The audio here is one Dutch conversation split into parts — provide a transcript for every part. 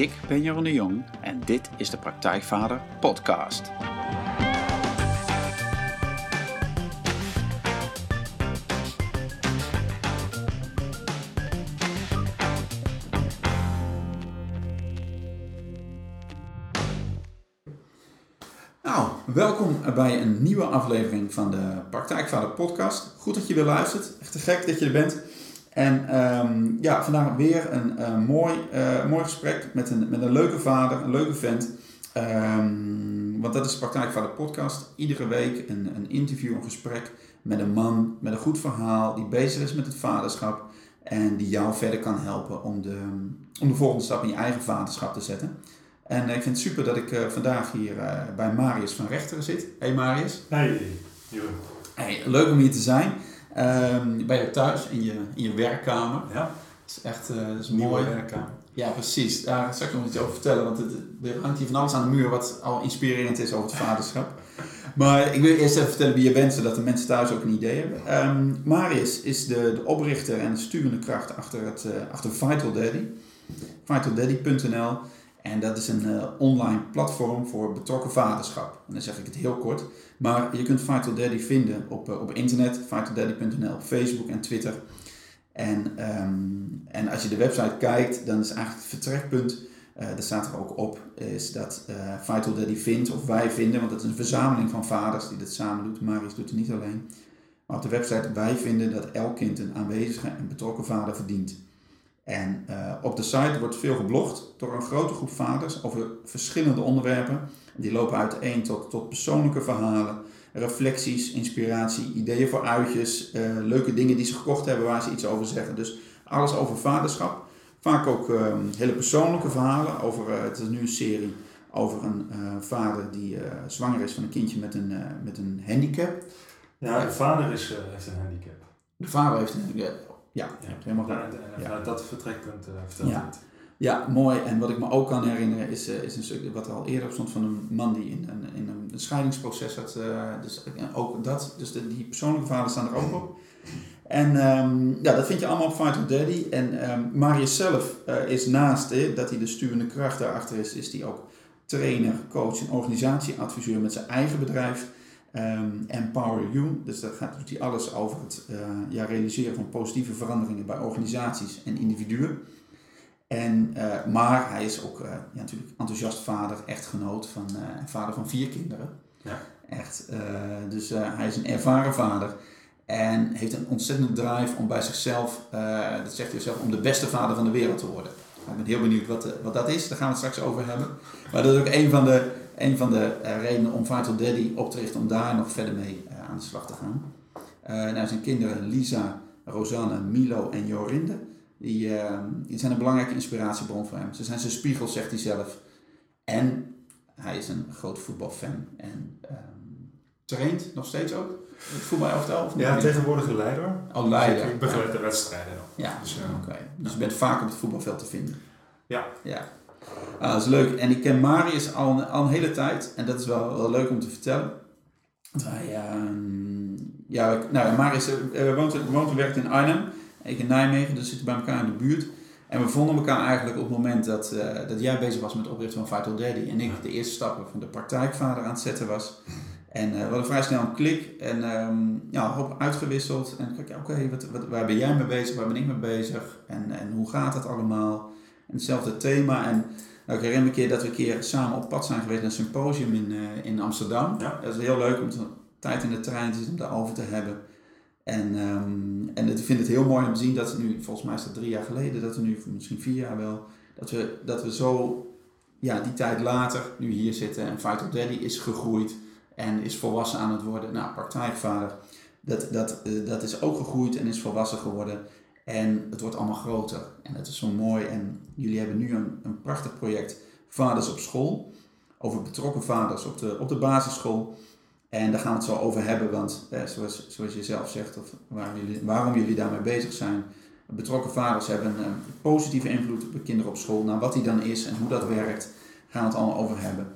Ik ben Jeroen de Jong en dit is de Praktijkvader Podcast. Nou, welkom bij een nieuwe aflevering van de Praktijkvader Podcast. Goed dat je weer luistert. Echt te gek dat je er bent. En ehm, ja, vandaag weer een eh, mooi, eh, mooi gesprek met een, met een leuke vader, een leuke vent. Ehm, want dat is de Praktijkvader Podcast. Iedere week een, een interview, een gesprek met een man met een goed verhaal die bezig is met het vaderschap. En die jou verder kan helpen om de, om de volgende stap in je eigen vaderschap te zetten. En ik vind het super dat ik vandaag hier bij Marius van Rechteren zit. Hey Marius. Hey, Jeroen. Hey, leuk om hier te zijn. Um, bij je thuis, in je, in je werkkamer. Ja. Dat is echt uh, dat is Nieuwe mooi. werkkamer. Ja, precies. Daar zal ik nog iets over vertellen, want het, er hangt hier van alles aan de muur wat al inspirerend is over het vaderschap. Maar ik wil eerst even vertellen wie je bent, zodat de mensen thuis ook een idee hebben. Um, Marius is de, de oprichter en de sturende kracht achter, het, uh, achter Vital Daddy. VitalDaddy.nl en dat is een uh, online platform voor betrokken vaderschap. En dan zeg ik het heel kort. Maar je kunt Vital Daddy vinden op, uh, op internet, vitaldaddy.nl, op Facebook en Twitter. En, um, en als je de website kijkt, dan is eigenlijk het vertrekpunt, uh, daar staat er ook op, is dat Vital Daddy vindt, of wij vinden, want het is een verzameling van vaders die dit samen doet. Marius doet het niet alleen. Maar op de website, wij vinden dat elk kind een aanwezige en betrokken vader verdient. En uh, op de site wordt veel geblogd door een grote groep vaders over verschillende onderwerpen. Die lopen uiteen tot, tot persoonlijke verhalen, reflecties, inspiratie, ideeën voor uitjes, uh, leuke dingen die ze gekocht hebben waar ze iets over zeggen. Dus alles over vaderschap. Vaak ook uh, hele persoonlijke verhalen. Over, uh, het is nu een serie over een vader die zwanger is van een kindje met een, met een handicap. Ja, de vader is, heeft een handicap. De vader heeft een handicap. Ja, Ja, helemaal goed. Vanuit dat vertrekpunt vertelt Ja. het. Ja, mooi. En wat ik me ook kan herinneren is, uh, is een stuk wat er al eerder op stond van een man die in een, in een scheidingsproces had. Uh, dus uh, ook dat, dus de, die persoonlijke verhalen staan er ook op. En um, ja, dat vind je allemaal op Fight of Daddy. En um, Marius zelf is naast eh, dat hij de sturende kracht daarachter is, is hij ook trainer, coach en organisatieadviseur met zijn eigen bedrijf. Um, Empower You, dus daar gaat doet hij alles over het ja, realiseren van positieve veranderingen bij organisaties en individuen. En, uh, maar hij is ook uh, ja, natuurlijk enthousiast vader, echtgenoot van, en vader van vier kinderen. Ja. Echt, dus hij is een ervaren vader en heeft een ontzettende drive om bij zichzelf, dat zegt hij zelf, om de beste vader van de wereld te worden. Ik ben heel benieuwd wat, wat dat is, daar gaan we het straks over hebben. Maar dat is ook een van de, een van de redenen om Vital Daddy op te richten, om daar nog verder mee aan de slag te gaan. Nou, zijn kinderen Lisa, Rosanne, Milo en Jorinde, die, die zijn een belangrijke inspiratiebron voor hem. Ze zijn zijn spiegel, zegt hij zelf. En hij is een groot voetbalfan en um, traint nog steeds ook. Het voetbalelftal of niet? Ja, tegenwoordig een leider. Oh, leider. Ik begeleid de wedstrijden. Ja, Dus, oké. Okay. Dus je bent vaak op het voetbalveld te vinden. Ja. Ja. Ah, dat is leuk. En ik ken Marius al een, al een hele tijd. En dat is wel, wel leuk om te vertellen. Want hij, uh, ja, nou, Marius uh, woont, woont en werkt in Arnhem. Ik in Nijmegen, dus we zitten bij elkaar in de buurt. En we vonden elkaar eigenlijk op het moment dat, uh, dat jij bezig was met het oprichten van Vital Daddy. En ik de eerste stappen van de praktijkvader aan het zetten was. En we hadden vrij snel een klik en um, ja, hoop uitgewisseld. En kijk, ja, oké, okay, wat, wat, waar ben jij mee bezig, waar ben ik mee bezig? En, en hoe gaat het allemaal? En hetzelfde thema. En nou, ik herinner me een keer dat we een keer samen op pad zijn geweest naar een symposium in, uh, in Amsterdam. Ja. Dat is heel leuk om te, tijd in de trein te zitten om daarover te hebben. En, um, en ik vind het heel mooi om te zien dat nu, volgens mij is dat drie jaar geleden, dat we nu, misschien vier jaar wel, dat we, dat we zo, ja, die tijd later nu hier zitten en Vital Daddy is gegroeid en is volwassen aan het worden. Nou, praktijkvader, dat, dat, uh, dat is ook gegroeid en is volwassen geworden. En het wordt allemaal groter. En dat is zo mooi. En jullie hebben nu een, een prachtig project, Vaders op School. Over betrokken vaders op de, op de basisschool. En daar gaan we het zo over hebben. Want eh, zoals, zoals je zelf zegt, of waarom jullie, waarom jullie daarmee bezig zijn. Betrokken vaders hebben een, een positieve invloed op de kinderen op school. Nou, wat die dan is en hoe dat werkt, gaan we het allemaal over hebben.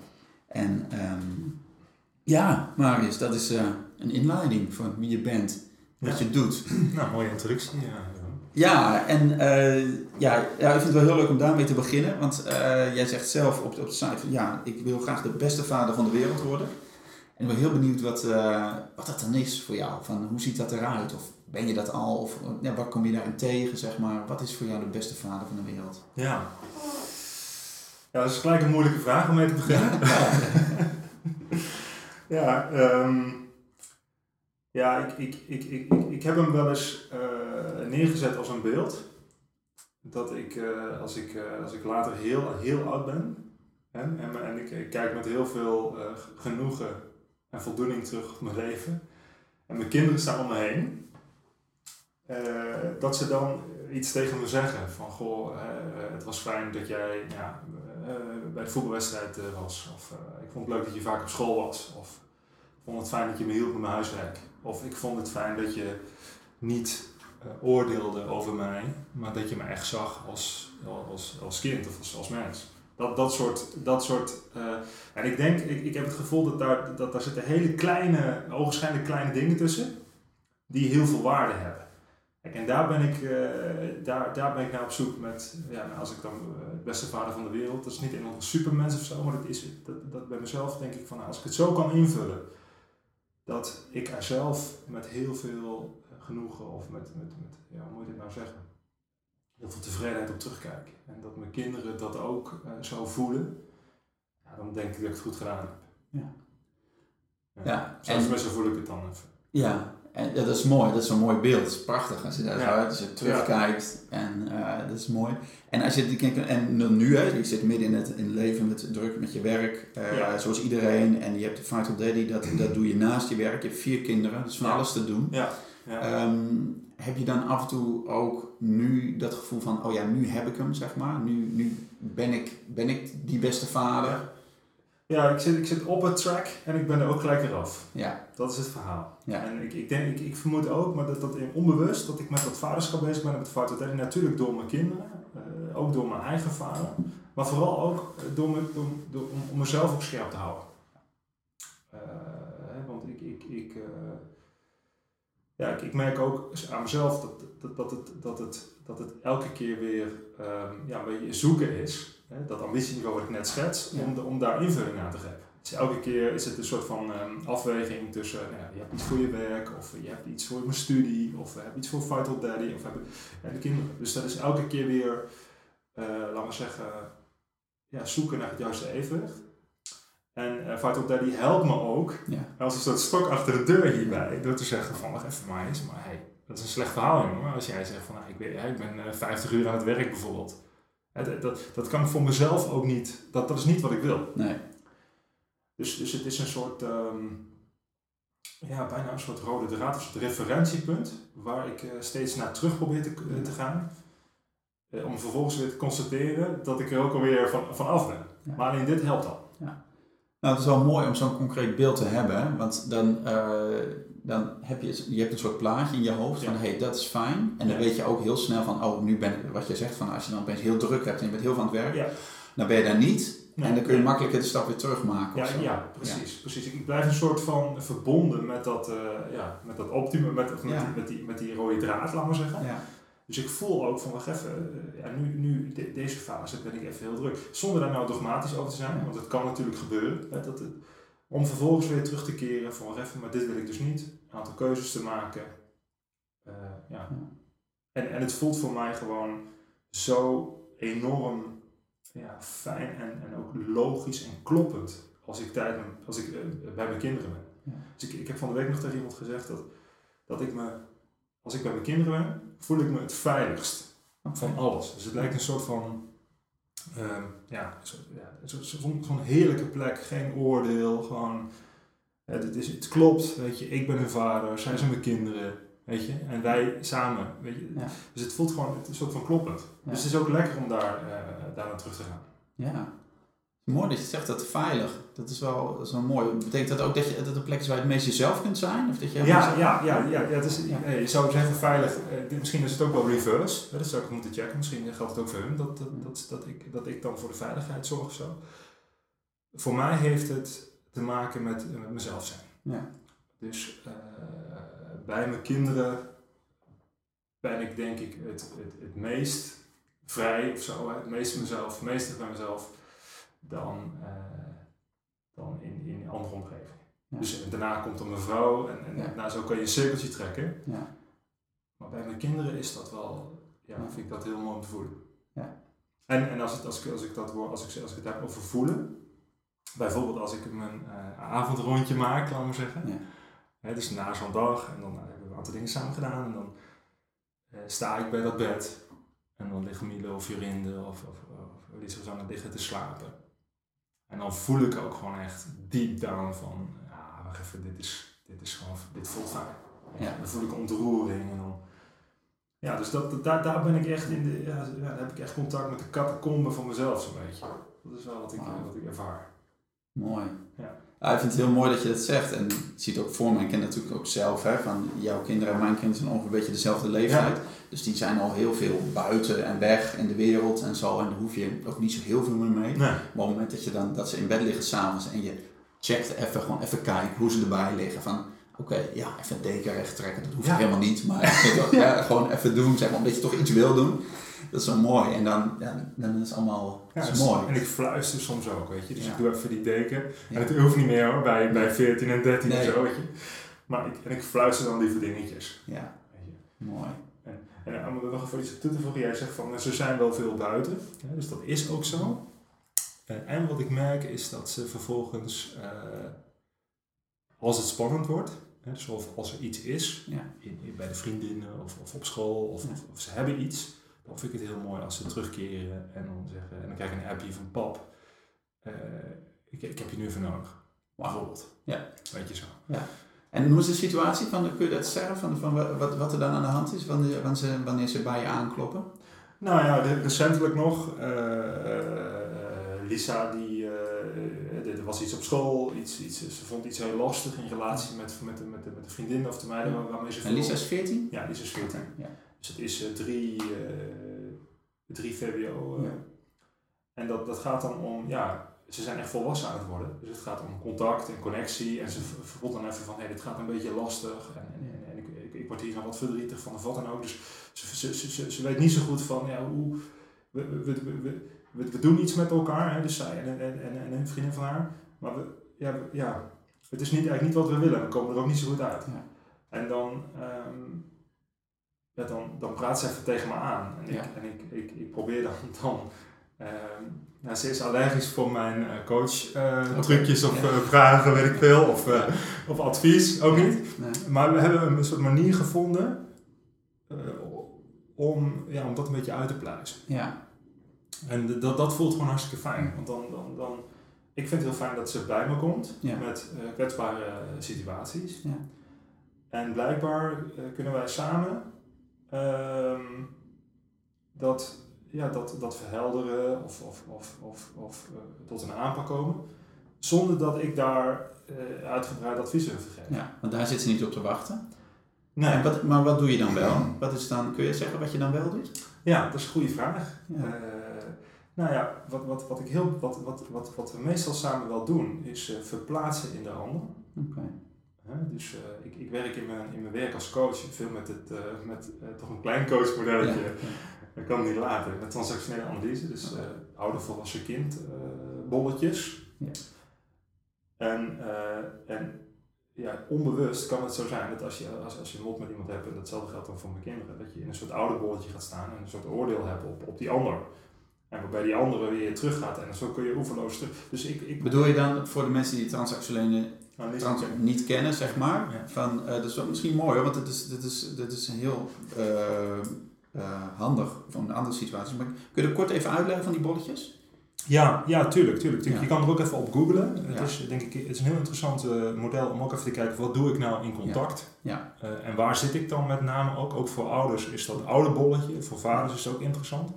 En um, ja, Marius, dat is uh, een inleiding van wie je bent. Wat Ja. je doet. Nou, mooie introductie. Ja. Ja, en uh, ja, ja, ik vind het wel heel leuk om daarmee te beginnen. Want uh, jij zegt zelf op, op de site van ja, ik wil graag de beste vader van de wereld worden. En ik ben heel benieuwd wat, uh, wat dat dan is voor jou. Van, hoe ziet dat eruit? Of ben je dat al? Of ja, wat kom je daarin tegen, zeg maar? Wat is voor jou de beste vader van de wereld? Ja. Ja, dat is gelijk een moeilijke vraag om mee te beginnen. ja, um, ja ik, ik, ik, ik, ik, heb hem wel eens uh, neergezet als een beeld. Dat ik, uh, als, ik uh, als ik later heel, heel oud ben, hè, en, en ik, ik, kijk met heel veel genoegen en voldoening terug op mijn leven, en mijn kinderen staan om me heen, dat ze dan iets tegen me zeggen. Van goh, het was fijn dat jij ja, bij de voetbalwedstrijd was. Of ik vond het leuk dat je vaak op school was. Of ik vond het fijn dat je me hielp met mijn huiswerk. Of ik vond het fijn dat je niet oordeelde over mij, maar dat je me echt zag als, als, als kind of als mens. Dat, dat soort. Dat soort uh, en ik denk, ik, ik heb het gevoel dat daar, dat daar zitten hele kleine, ogenschijnlijk kleine dingen tussen, die heel veel waarde hebben. En daar ben ik, uh, daar, daar ben ik naar op zoek met, ja, nou, als ik dan het beste vader van de wereld, dat is niet een supermens of zo, maar dat is dat, dat bij mezelf denk ik van, nou, als ik het zo kan invullen dat ik er zelf met heel veel eh, genoegen of met, met, met ja, hoe moet je dit nou zeggen? Heel veel tevredenheid op terugkijk. En dat mijn kinderen dat ook uh, zo voelen, ja, dan denk ik dat ik het goed gedaan heb. Ja. Ja, ja en, zo voel ik het dan even. Ja, en dat is mooi, dat is een mooi beeld. Dat is prachtig als je daar ja. als je terugkijkt. En uh, dat is mooi. En als je en nu, hè, je zit midden in het, in het leven met druk met je werk, uh, zoals iedereen. En je hebt de Vital Daddy, dat, dat doe je naast je werk. Je hebt vier kinderen, dus van alles te doen. Ja. Um, heb je dan af en toe ook nu dat gevoel van, oh ja, nu heb ik hem, zeg maar. Nu, nu ben, ik, ben ik die beste vader. Ja, ik zit, ik zit op het track en ik ben er ook gelijk eraf. Ja. Dat is het verhaal. Ja. En ik, ik, denk, ik, ik vermoed ook, maar dat, dat onbewust, dat ik met dat vaderschap bezig ben, met het vader natuurlijk door mijn kinderen, uh, ook door mijn eigen vader, maar vooral ook door, me, door, door om, om, mezelf ook scherp te houden. Uh, hè, want ik, ik, ik, uh, ja, ik, ik, merk ook aan mezelf dat, dat, dat, het, dat, het, dat het elke keer weer um, ja, een beetje zoeken is dat ambitieniveau wat ik net schets, om, om daar invulling aan te geven. Dus elke keer is het een soort van um, afweging tussen, nou ja, je hebt iets voor je werk, of je hebt iets voor mijn studie, of je hebt iets voor Vital Daddy, of hebben ja, de kinderen. Dus dat is elke keer weer, uh, laten we zeggen, ja, zoeken naar het juiste evenwicht. En uh, Vital Daddy helpt me ook ja. als een soort stok achter de deur hierbij, door te zeggen van, wacht even maar eens, maar hey, dat is een slecht verhaal jongen, als jij zegt van, nou, ik, ben, ik ben 50 uur aan het werk bijvoorbeeld. Dat, dat, dat kan ik voor mezelf ook niet, dat, dat is niet wat ik wil. Nee. Dus, dus het is een soort, um, ja, bijna een soort rode draad, een soort referentiepunt, waar ik uh, steeds naar terug probeer te, uh, te gaan. Om vervolgens weer te constateren dat ik er ook alweer van, van af ben. Ja. Maar alleen dit helpt al. Nou, het is wel mooi om zo'n concreet beeld te hebben, want dan dan heb je, je hebt een soort plaatje in je hoofd van hé, hey, dat is fijn. En dan weet je ook heel snel van, oh, nu ben ik, wat je zegt, van als je dan opeens heel druk hebt en je bent heel van het werk, dan ben je daar niet. en dan kun je makkelijker de stap weer terugmaken. Ja, ja precies, precies. Ik blijf een soort van verbonden met dat, uh, ja, met dat optimum, met, met, die, met, die, met die rode draad, laten we zeggen. Dus ik voel ook van, wacht even, uh, ja, nu, nu de, deze fase ben ik even heel druk. Zonder daar nou dogmatisch over te zijn, want het kan natuurlijk gebeuren. Hè, dat het, om vervolgens weer terug te keren van even, maar dit wil ik dus niet. Een aantal keuzes te maken. Uh, ja. En, en het voelt voor mij gewoon zo enorm ja, fijn en, en ook logisch en kloppend als ik, tijd als ik uh, bij mijn kinderen ben. Ja. Dus ik, ik heb van de week nog tegen iemand gezegd dat, dat ik me, als ik bij mijn kinderen ben, voel ik me het veiligst van alles. Dus het lijkt een soort van Um, ja, zo'n zo, heerlijke plek, geen oordeel, gewoon, het, is, het klopt, weet je, ik ben hun vader, zij zijn mijn kinderen, weet je, en wij samen, weet je. Ja. Dus het voelt gewoon het is een soort van kloppend. Dus het is ook lekker om daar, uh, daar naar terug te gaan. Ja, Mooi dat je zegt dat veilig. Dat is wel, dat is wel mooi. Betekent dat ook dat, je, dat het een plek is waar je het meest jezelf kunt zijn? Of dat je ja, ja, ja, ja, ja, het is, ja. je zou zeggen veilig. Eh, misschien is het ook wel reverse. Dat zou ik moeten checken. Misschien geldt het ook voor hun. Dat, dat, dat, dat, ik, dat ik dan voor de veiligheid zorg of zo. Voor mij heeft het te maken met, met mezelf zijn. Ja. Dus uh, bij mijn kinderen ben ik denk ik het, het, het meest vrij of zo, het meest mezelf, het meeste bij mezelf dan, uh, dan in, in andere omgeving. Dus daarna komt er mijn vrouw en, en nou, zo kan je een cirkeltje trekken. Ja. Maar bij mijn kinderen is dat wel, ja, vind ik dat heel mooi om te voelen. Ja. En, en als, het, als, ik, als, ik dat, als, ik, als ik het heb over voelen, bijvoorbeeld als ik mijn uh, avondrondje maak, laat maar zeggen. Ja. Hè, dus na zo'n dag en dan uh, hebben we een aantal dingen samen gedaan en dan uh, sta ik bij dat bed en dan liggen Milo of Jorinde of, of, of Lisa Zanne liggen te slapen. En dan voel ik ook gewoon echt deep down van, ja, wacht even, dit is, dit is gewoon, dit voelt fijn. Ja. Dan voel ik ontroering en dan... Ja, dus dat, daar, daar ben ik echt in de, ja, daar heb ik echt contact met de catacombe van mezelf zo'n beetje. Dat is wel wat ik, wat ik ervaar. Mooi. Ja. Ik vind het heel mooi dat je dat zegt. En je ziet ook voor ik ken natuurlijk ook zelf, hè, van jouw kinderen en mijn kinderen zijn ongeveer een beetje dezelfde leeftijd. Dus die zijn al heel veel buiten en weg in de wereld en zo. En daar hoef je ook niet zo heel veel meer mee. Maar op het moment dat, je dan, dat ze in bed liggen s'avonds en je checkt even, gewoon even kijken hoe ze erbij liggen. Van oké, ja, even een deken recht trekken, dat hoef je helemaal niet. Maar ja, gewoon even doen, zeg maar, omdat je toch iets wil doen. Dat is zo mooi. En dan, dan is het allemaal ja, is mooi. En ik fluister soms ook, weet je. Dus ik doe even die deken. En het hoeft niet meer hoor, bij, bij 14 en 13 nee. of zo, weet je. Maar ik, en ik fluister dan lieve dingetjes. Ja, mooi. En, en om er nog even iets toe te voegen, jij zegt van ze zijn wel veel buiten. Dus dat is ook zo. Eh, en wat ik merk is dat ze vervolgens, uh, als het spannend wordt, dus of als er iets is, ja. in, bij de vriendinnen of, of op school, of, of, ze hebben iets, dan vind ik het heel mooi als ze terugkeren en dan zeggen, en dan krijg ik een appje van pap, uh, ik, ik heb je nu even nodig. Bijvoorbeeld. Ja. Weet je zo. Ja. En hoe is de situatie? Van, kun je dat zeggen? Van, van wat, wat er dan aan de hand is wanneer, wanneer, ze, wanneer ze bij je aankloppen? Nou ja, recentelijk nog. Uh, Lisa, die, uh, er was iets op school, iets, iets, ze vond iets heel lastig in relatie met, met, de, met, de, met de vriendin of de meiden waarmee ze. En Lisa is 14? Ja, Lisa is 14. Ja. Dus het is 3, 3 VWO. Ja. En dat, dat gaat dan om, ja, ze zijn echt volwassen aan het worden. Dus het gaat om contact en connectie. En ze voelt dan even van, hé, hey, dit gaat een beetje lastig. En, en, en ik, ik, ik, word hier dan wat verdrietig van of wat dan ook. Dus ze, ze, ze, ze, ze weet niet zo goed van, ja, hoe... We, we, we, we, we doen iets met elkaar, hè, dus zij en, en, en, en een vriendin van haar. Maar we, ja, ja, het is niet, eigenlijk niet wat we willen. We komen er ook niet zo goed uit. Ja. En dan, um, ja, dan, dan praat ze even tegen me aan. En, ik, en ik, ik, ik probeer dan, dan um, nou, ze is allergisch voor mijn uh, coach uh, trucjes of uh, vragen, weet ik veel, of, of advies, ook niet. Nee. Maar we hebben een soort manier gevonden om, ja, om dat een beetje uit te pluizen. Ja. En dat, dat voelt gewoon hartstikke fijn. Want dan, dan, dan, ik vind het heel fijn dat ze bij me komt met kwetsbare situaties. Ja. En blijkbaar kunnen wij samen um, dat ja, dat, dat verhelderen of, of, of, of, of uh, tot een aanpak komen. Zonder dat ik daar uh, uitgebreid advies over geef. Ja, want daar zit ze niet op te wachten. Nee. wat, maar wat doe je dan wel? Wat is dan, kun je zeggen wat je dan wel doet? Ja, dat is een goede vraag. Ja. Uh, nou ja, wat, wat, wat, ik heel, wat, wat, wat, wat we meestal samen wel doen, is verplaatsen in de ander. Oké. Dus ik, ik werk in mijn, in mijn werk als coach veel met, het, met toch een klein coachmodelletje. Ja. Dat kan niet laten. Met transactionele analyse, dus uh, oude volwassen kind bolletjes. Ja. En, en ja, onbewust kan het zo zijn dat als je, als, als je een lot met iemand hebt, en datzelfde geldt dan voor mijn kinderen, dat je in een soort oude bolletje gaat staan en een soort oordeel hebt op, op die ander. En waarbij die andere weer terug gaat en zo kun je oeverloos terug. Dus ik, ik, Bedoel je dan voor de mensen die transactionele trans niet kennen, zeg maar? Ja. Van, uh, dat is wel misschien mooi want het is, dit is, dit is een heel uh, handig voor een andere situatie. Maar kun je er kort even uitleggen van die bolletjes? Ja, ja tuurlijk. tuurlijk. Je kan er ook even op googlen. Het, is, denk ik, het is een heel interessant model om ook even te kijken wat doe ik nou in contact. Ja. en waar zit ik dan met name ook. Ook voor ouders is dat oude bolletje. Voor vaders is het ook interessant.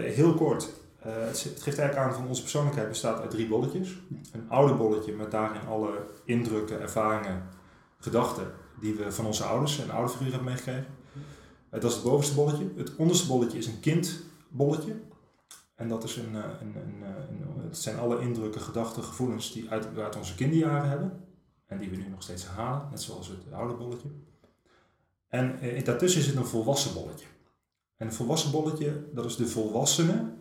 Heel kort. Het, het, geeft eigenlijk aan van onze persoonlijkheid bestaat uit drie bolletjes. Een oude bolletje met daarin alle indrukken, ervaringen, gedachten die we van onze ouders en oude figuren hebben meegekregen. Eh, dat is het bovenste bolletje. Het onderste bolletje is een kindbolletje. En dat is een, eh, een, een, eh, een, het zijn alle indrukken, gedachten, gevoelens die uit, we uit onze kinderjaren hebben. En die we nu nog steeds halen, net zoals het oude bolletje. En daartussen zit een volwassen bolletje. En een volwassen bolletje, dat is de volwassene,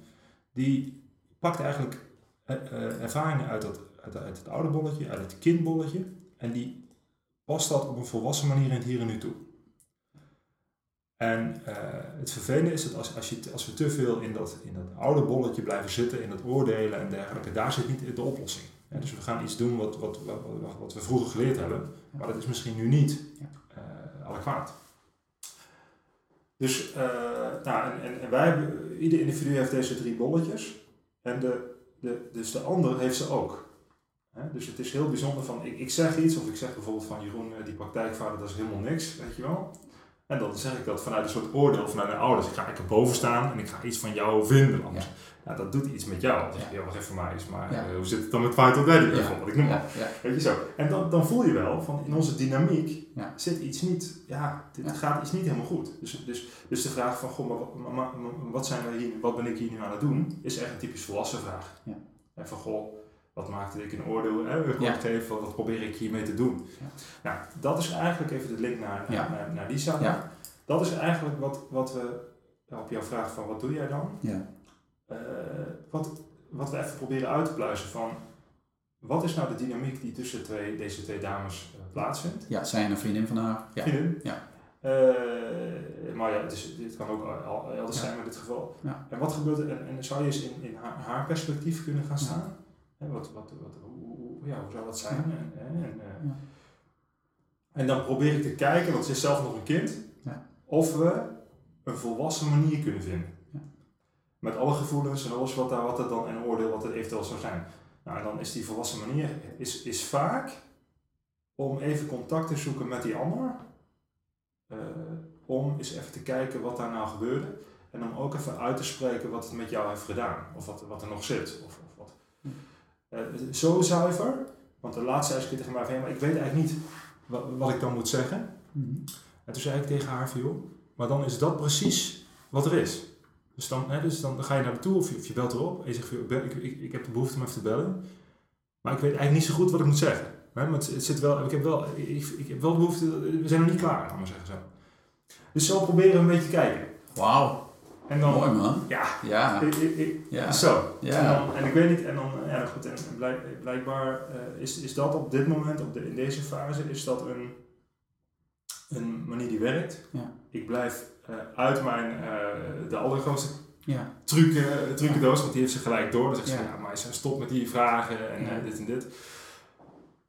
die pakt eigenlijk uh, ervaringen uit, dat, uit, uit, het oude bolletje, uit het kindbolletje. En die past dat op een volwassen manier in het hier en nu toe. En uh, het vervelende is dat als, als, je, als we te veel in dat, in dat oude bolletje blijven zitten, in dat oordelen en dergelijke, daar zit niet de oplossing. dus we gaan iets doen wat, wat, wat, wat, we vroeger geleerd hebben, maar dat is misschien nu niet uh, adequaat. Dus, uh, nou, en, wij hebben, ieder individu heeft deze drie bolletjes en de, de, dus de ander heeft ze ook. dus het is heel bijzonder van, ik, ik zeg iets, of ik zeg bijvoorbeeld van Jeroen, die praktijkvader, dat is helemaal niks, weet je wel. En dan zeg ik dat vanuit een soort oordeel vanuit mijn ouders. Ik ga ik boven staan en ik ga iets van jou vinden. Anders. Dat doet iets met jou. Dat ja. wacht even maar eens. Maar uh, hoe zit het dan met Vital Daddy bijvoorbeeld? Ik noem maar. Weet je zo. En dan, dan voel je wel van in onze dynamiek zit iets niet, ja, dit gaat iets niet helemaal goed. Dus, dus, dus de vraag van, goh, maar wat, wat, zijn we hier, wat ben ik hier nu aan het doen? Is echt een typisch volwassen vraag. En van, goh, wat maakte ik een oordeel hè, ja. geven, wat, wat probeer ik hiermee te doen. Ja. Nou, dat is eigenlijk even de link naar, naar, naar, die zaak. Ja. Dat is eigenlijk wat, wat we op jouw vraag van wat doe jij dan? Uh, wat, wat we even proberen uit te pluizen van wat is nou de dynamiek die tussen twee, deze twee dames uh, plaatsvindt? Ja, zij en een vriendin van haar. Ja. Vriendin? Ja. Uh, maar ja, het, is, dit kan ook elders zijn in dit geval. Ja. En wat gebeurt er? En, en zou je eens in, in haar, haar perspectief kunnen gaan staan? Wat, wat, wat, hoe, ja, hoe zou dat zijn? En, en, dan probeer ik te kijken, want ze is zelf nog een kind, ja. of we een volwassen manier kunnen vinden. Met alle gevoelens en alles wat, daar, wat er dan en oordeel wat er eventueel zou zijn. Nou, en dan is die volwassen manier is, is vaak om even contact te zoeken met die ander. Uh, om eens even te kijken wat daar nou gebeurde. En om ook even uit te spreken wat het met jou heeft gedaan. Of wat, wat er nog zit. Of, of wat. Uh, zo zuiver. Want de laatste zei ze tegen mij van, maar ik weet eigenlijk niet wat, wat ik dan moet zeggen. Mm En toen zei ik tegen haar van, joh, maar dan is dat precies wat er is. Dus dan, hè, dus dan ga je naar de toe of je, of je belt erop en je zegt, ik, ik, ik heb de behoefte om even te bellen. Maar ik weet eigenlijk niet zo goed wat ik moet zeggen. Hè? Maar het, zit wel, ik, heb wel, ik, ik heb wel de behoefte, we zijn nog niet klaar, laat maar zeggen zo. Dus zo proberen een beetje kijken. Wauw. En dan, Mooi man. Ja. ja. Ik, ik, ja. Zo. Ja. En, dan, en ik weet niet, en dan, ja goed, en blijk, blijkbaar uh, is, is dat op dit moment, op de, in deze fase, is dat een, een manier die werkt. Ja. Ik blijf uh, uit mijn, uh, de allergrootste ja. trucken, trucendoos, want die heeft ze gelijk door. Dan zegt ze, ja, maar stop met die vragen en dit en dit.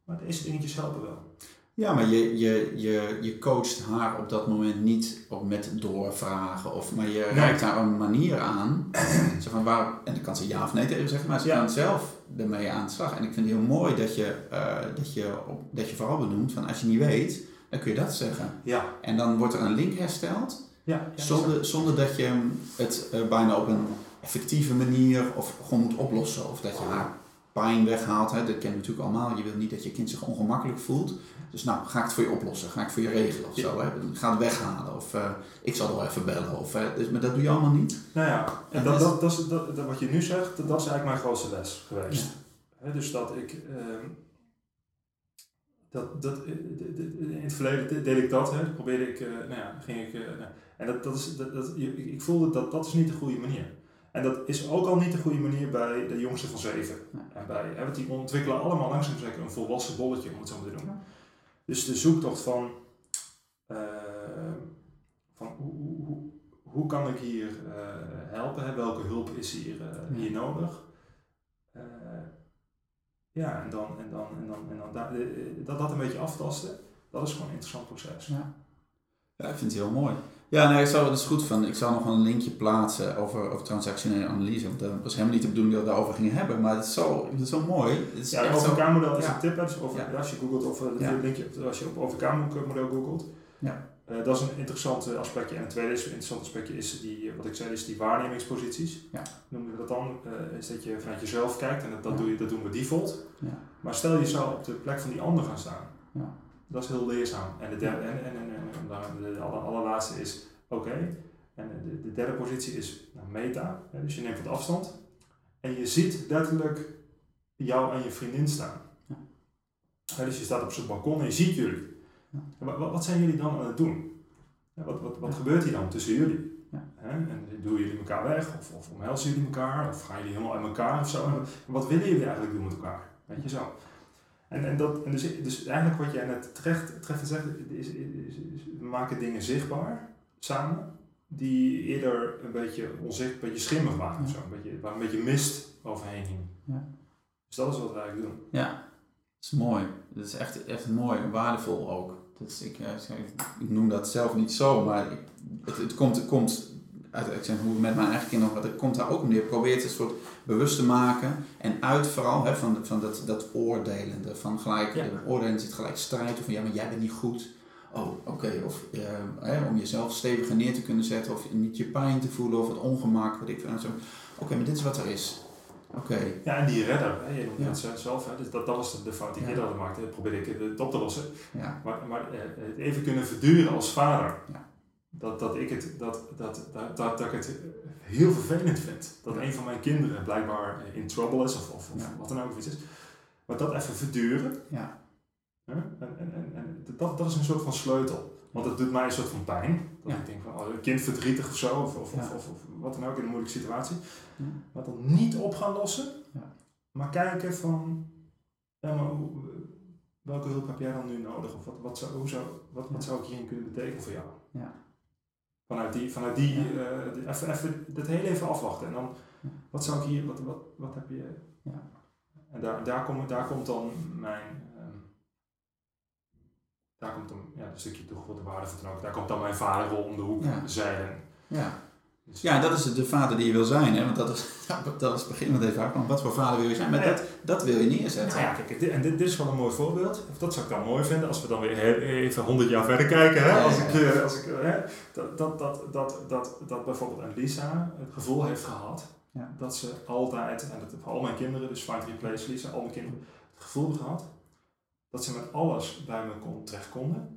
Maar deze dingetjes helpen wel. Ja, maar je, je, je, je coacht haar op dat moment niet op met doorvragen, of, maar je nee. reikt haar een manier aan. zo van waar, en dan kan ze ja of nee tegen zeggen, maar ze ja. kan zelf ermee aan de slag. En ik vind het heel mooi dat je, uh, dat je, op, dat je vooral benoemt van als je niet weet, dan kun je dat zeggen. Ja. En dan wordt er een link hersteld, ja, zonder, zonder dat je het uh, bijna op een effectieve manier of gewoon moet oplossen. Of dat je haar pijn weghaalt. Hè. Dat kennen we natuurlijk allemaal. Je wil niet dat je kind zich ongemakkelijk voelt. Dus nou, ga ik het voor je oplossen, ga ik voor je regelen of zo. Hè? Ga het weghalen of uh, ik zal er wel even bellen. Of, uh, dus, maar dat doe je allemaal niet. Nou ja, en dat, dat, dat, dat, dat, wat je nu zegt, dat, is eigenlijk mijn grootste les geweest. Ja. dus dat ik, uh, dat, dat, in het verleden deed ik dat, hè, probeerde ik, nou ja, ging ik, nou, en dat, dat is, dat, dat, ik voelde dat dat is niet de goede manier. En dat is ook al niet de goede manier bij de jongste van zeven. En bij, hè, want die ontwikkelen allemaal langzaam zeker een volwassen bolletje, om het zo te doen. Dus de zoektocht van, uh, van hoe, hoe, hoe kan ik hier uh, helpen? Hè? Welke hulp is hier, uh, hier nodig? Ja, en dan, en dan, en dan, en dan da dat, dat een beetje aftasten, dat is gewoon een interessant proces. Ja, ja ik vind het heel mooi. Ja, nee, ik zou, dat is goed van. Ik zal nog een linkje plaatsen over, over transactionele analyse. Want dat was helemaal niet de bedoeling dat we het daarover gingen hebben. Maar het is zo, het is zo mooi. Het is ja, het OVK-model is een tip. Dus over, ja. Als je googelt of ja. linkje, als je op OVK-model googelt. Ja. Uh, dat is een interessant aspectje. En het tweede is, interessant aspectje is die, wat ik zei, is die waarnemingsposities. Ja. Noemen we dat dan? Uh, is dat je vanuit jezelf kijkt en dat, dat, doe je, dat doen we default. Ja. Maar stel je zou op de plek van die ander gaan staan. Ja. Dat is heel leerzaam. En de, derde, en, en, en, en de aller, allerlaatste is oké. Okay. En de, de, derde positie is nou, meta. Hè, dus je neemt wat afstand. En je ziet letterlijk jou en je vriendin staan. Ja. dus je staat op zijn balkon en je ziet jullie. Ja. Wat, wat, zijn jullie dan aan het doen? wat, wat, wat gebeurt hier dan tussen jullie? En doen jullie elkaar weg? Of, of omhelzen jullie elkaar? Of gaan jullie helemaal uit elkaar of zo? En wat willen jullie eigenlijk doen met elkaar? Weet je zo. En, en, dat, en dus, dus eigenlijk wat jij net terecht, treffend zegt, is, is, is, we maken dingen zichtbaar samen die eerder een beetje onzichtbaar, een beetje schimmig waren of zo. Een beetje, waar een beetje mist overheen. Ja. Dus dat is wat we eigenlijk doen. Ja, dat is mooi. Dat is echt, echt mooi en waardevol ook. Dat is, ik, eh, ik noem dat zelf niet zo, maar ik, het, het, komt, het komt uit, ik zeg hoe met mijn eigen kinderen, het komt daar ook. Je probeert een soort bewust te maken en uit vooral hè, van, van dat, dat oordelende, van gelijk, ja. oordelen zit gelijk strijd of van ja, maar jij bent niet goed. Oh, oké. Of uh, om jezelf steviger neer te kunnen zetten, of niet je pijn te voelen of het ongemak, wat ik vind. Oké, maar dit is wat er is. Oké. Ja, en die redder, hè, je noemt het zelf, hè, dus dat, dat was de fout die ik eerder had gemaakt, dat probeerde ik het op te lossen. Ja. Maar, maar eh, het even kunnen verduren als vader, dat, dat, ik het, dat, dat, dat, dat, dat ik het heel vervelend vind. Dat een van mijn kinderen blijkbaar in trouble is, of, of, of wat dan ook iets is. Maar dat even verduren, ja. En, en, en, en dat, dat is een soort van sleutel. Want het doet mij een soort van pijn. Dat ik denk van, oh, een kind verdrietig of zo, of, of, of, of, wat dan ook in een moeilijke situatie. Maar dan niet op gaan lossen, maar kijken van, ja, maar hoe, welke hulp heb jij dan nu nodig? Of wat, wat, zou, hoe zou, wat, wat zou ik hierin kunnen betekenen voor jou? Ja. Vanuit die, vanuit die uh, even, even, dat heel even afwachten. En dan, wat zou ik hier, wat, wat, wat heb je... Ja. En daar, daar, komt, daar komt dan mijn daar komt dan ja, een stukje toegevoegde waarde van ook. Daar komt dan mijn vader om de hoek ja. zeilen. Ja. Dus ja, dat is de vader die je wil zijn, hè? want dat is, dat is het begin van deze vraag. Wat voor vader wil je zijn? Maar dat, dat wil je neerzetten. Nou ja, kijk, en dit, dit, is wel een mooi voorbeeld. Of dat zou ik dan mooi vinden als we dan weer even honderd jaar verder kijken. Hè? Als ik, eh, als ik, hè? Dat, dat, dat, dat, dat, dat bijvoorbeeld een Lisa het gevoel heeft gehad dat ze altijd, en dat voor al mijn kinderen, dus Fight Replace Lisa, al mijn kinderen, het gevoel hebben gehad dat ze met alles bij me kon, terecht konden.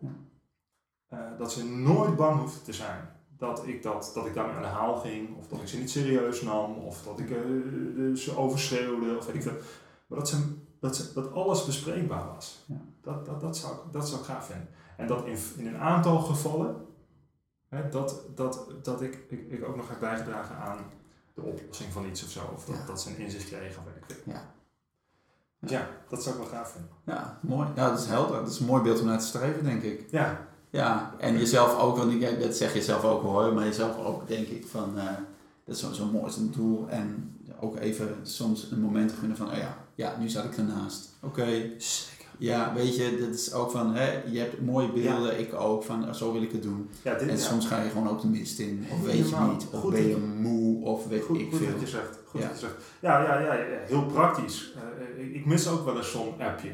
Uh, dat ze nooit bang hoefden te zijn dat ik, dat, dat ik daarmee aan de haal ging, of dat ik ze niet serieus nam, of dat ik uh, ze overschreeuwde, of weet ik veel. Maar dat, ze, dat, ze, dat alles bespreekbaar was. Ja. Dat, dat, dat, zou, dat zou ik graag vinden. En dat in, in een aantal gevallen, hè, dat, dat, dat ik, ik, ik ook nog heb bijgedragen aan de oplossing van iets of zo. Of dat, dat ze een inzicht kregen of weet ik veel. Ja. Ja, dat zou ik wel gaaf vinden. Ja, mooi. Ja, dat is helder. Dat is een mooi beeld om naar te streven, denk ik. Ja. Ja, en jezelf ook, want dat zeg je zelf ook hoor, maar jezelf ook, denk ik, van uh, dat is zo'n zo mooi doel. En ook even soms een moment gunnen van, oh ja, ja, nu zat ik ernaast. Oké. Ja, weet je, dat is ook van, hè, je hebt mooie beelden, ik ook, van zo wil ik het doen. Ja, dit, en soms ga je gewoon ook de mist in, of weet je niet, of ben je moe, of weet goed, ik goed veel. Je zegt, goed ja. Ja, ja, ja, heel praktisch. Uh, ik mis ook wel eens zo'n appje.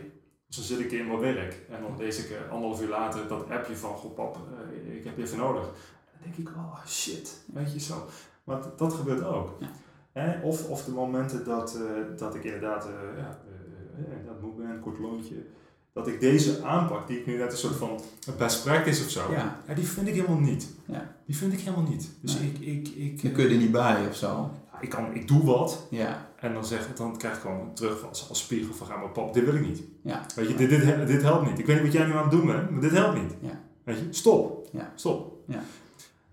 Dus dan zit ik in mijn werk en dan lees ik uh, anderhalf uur later dat appje van, goh pap, uh, ik heb je even nodig. Dan denk ik, oh shit, weet je zo. Maar dat gebeurt ook. Ja. Of, of de momenten dat, dat ik inderdaad, ja, dat moment, kort loontje dat ik deze aanpak, die ik nu net een soort van best practice of zo, ja. ja die vind ik helemaal niet. Ja. Die vind ik helemaal niet. Dus ik, ik, ik... Dan kun je er niet bij of zo. Ik, kan, ik doe wat ja. en dan, zeg, dan krijg ik gewoon terug als, als spiegel van, ga maar pap, dit wil ik niet. Ja. Weet je, dit, dit, dit helpt niet. Ik weet niet wat jij nu aan het doen bent, maar dit helpt niet. Ja. Weet je, stop. Ja. Stop. Ja.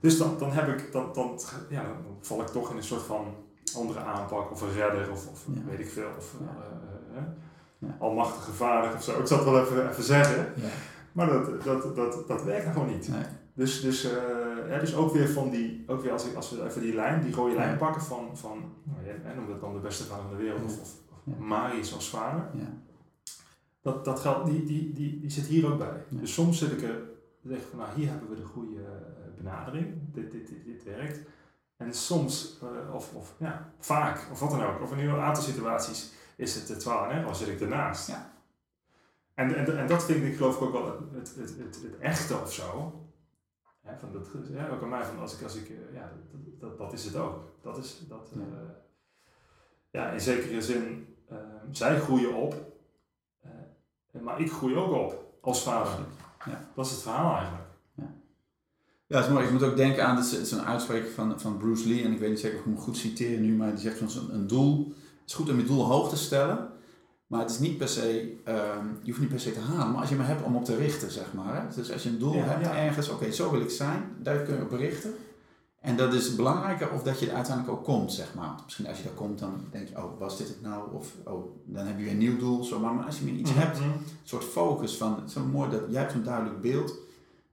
Dus dan, dan heb ik, dan, dan, ja, dan val ik toch in een soort van andere aanpak of een redder of, of weet ik veel. Of, uh, uh, ja. almachtige vader of zo. Ik zal het wel even, even zeggen. Ja. Maar dat, dat, dat, dat werkt gewoon niet. Nee. Dus, dus, uh, dus ook weer van die, ook weer als, ik, als we even die lijn, die rode lijn pakken van, van nou, jij noemt dan de beste vader van de wereld, of, of, Marius als vader. Dat, dat geldt, die, die, die, die zit hier ook bij. Dus soms zit ik er, zeg van nou hier hebben we de goede eh, benadering, dit, dit, dit, dit werkt. En soms, uh, of, of ja, vaak, of wat dan ook, of in een aantal situaties, is het het zwaar, hè? Of zit ik ernaast? Ja. En, en, en dat vind ik geloof ik ook wel het, het, het, het, echte of zo. Van dat, ja, ook aan mij, van als ik, als ik, eh, ja, dat, dat, dat is het ook. Dat is, dat, ja. Uh, ja in zekere zin, uh, zij groeien op, uh, maar ik groei ook op als vader. Ja. Dat is het verhaal eigenlijk. Ja, ja dat is mooi. Ik moet ook denken aan, het is een uitspraak van, van Bruce Lee, en ik weet niet zeker of ik hem goed citeren nu, maar die zegt van een doel is goed om je doel hoog te stellen. Maar het is niet per se, ehm, je hoeft niet per se te halen, maar als je maar hebt om op te richten, zeg maar. Hè? Dus als je een doel hebt ergens, oké, zo wil ik zijn, daar kun je op richten. En dat is belangrijker of dat je er uiteindelijk ook komt, zeg maar. Misschien als je daar komt, dan denk je, oh, was dit het nou? Of oh, dan heb je weer een nieuw doel. Zo. Maar als je meer iets mhm, hebt, een soort focus van, zo mooi dat jij hebt zo'n duidelijk beeld.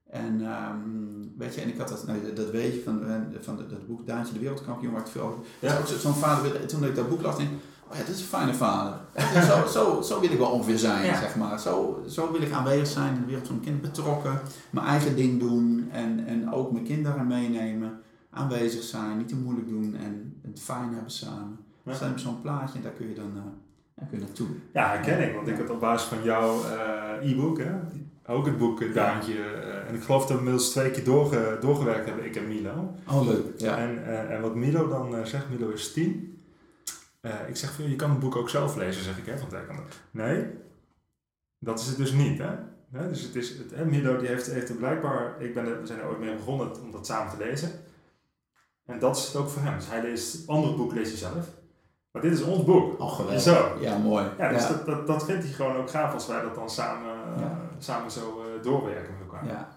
En um, weet je, en ik had dat, nou, dat weet je van, van dat boek Daantje de Wereldkampioen, waar ik veel over. Ja. Zo'n vader, toen ik dat boek las, denk oh ja, dit is een fijne vader. zo, zo, zo wil ik wel ongeveer zijn, zeg maar. Zo, zo wil ik aanwezig zijn in de wereld van mijn kind, betrokken, mijn eigen ding doen en, en ook mijn kinderen meenemen aanwezig zijn, niet te moeilijk doen en het fijn hebben samen. Ja. Dat is zo'n plaatje en daar kun je dan uh, daar kun je naartoe. Ja, herken ik, want ik heb op basis van jouw uh, e-book, hè, ook het boek uh, Daantje, en ik geloof dat we inmiddels twee keer doorge, doorgewerkt hebben, ik en Milo. Oh, leuk. Ja. En, en wat Milo dan zegt, Milo is tien. Ik zeg van, je kan het boek ook zelf lezen, zeg ik, hè, van Nee, dat is het dus niet, hè. dus het is, het, hè, Milo die heeft, heeft blijkbaar, ik ben we zijn er ooit mee begonnen om dat samen te lezen. En dat is het ook voor hem. Dus hij leest, andere boek leest hij zelf. Maar dit is ons boek. Oh, geweldig. Zo. Ja, mooi. Ja, dus Dat, dat, dat vindt hij gewoon ook gaaf als wij dat dan samen, ja. samen zo uh, doorwerken met elkaar. Ja,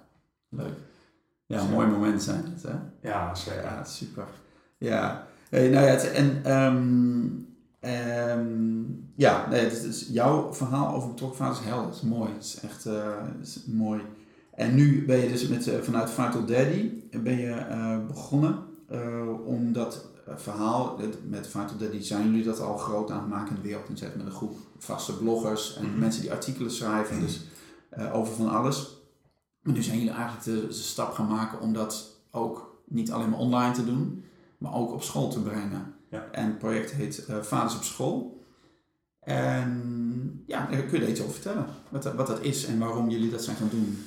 leuk. Ja, mooi moment zijn het, hè? Ja, zeker. Ja, super. Ja. Hey, nou ja, het, en um, um, ja, nee, het is, jouw verhaal over betrokken vaders is helder. Het is mooi. Het is echt het is mooi. En nu ben je dus met, uh, vanuit Vital Daddy ben je begonnen om dat eh, verhaal, met Vital Daddy zijn jullie dat al groot aan het maken in de wereld inzetten met een groep vaste bloggers en mhm. mensen die artikelen schrijven, dus uh, over van alles. Maar nu zijn jullie eigenlijk de, de, stap gaan maken om dat ook niet alleen maar online te doen, maar ook op school te brengen. Ja. En het project heet uh, Vaders op School. En ja, kun je iets over vertellen? Wat, wat dat is en waarom jullie dat zijn gaan doen?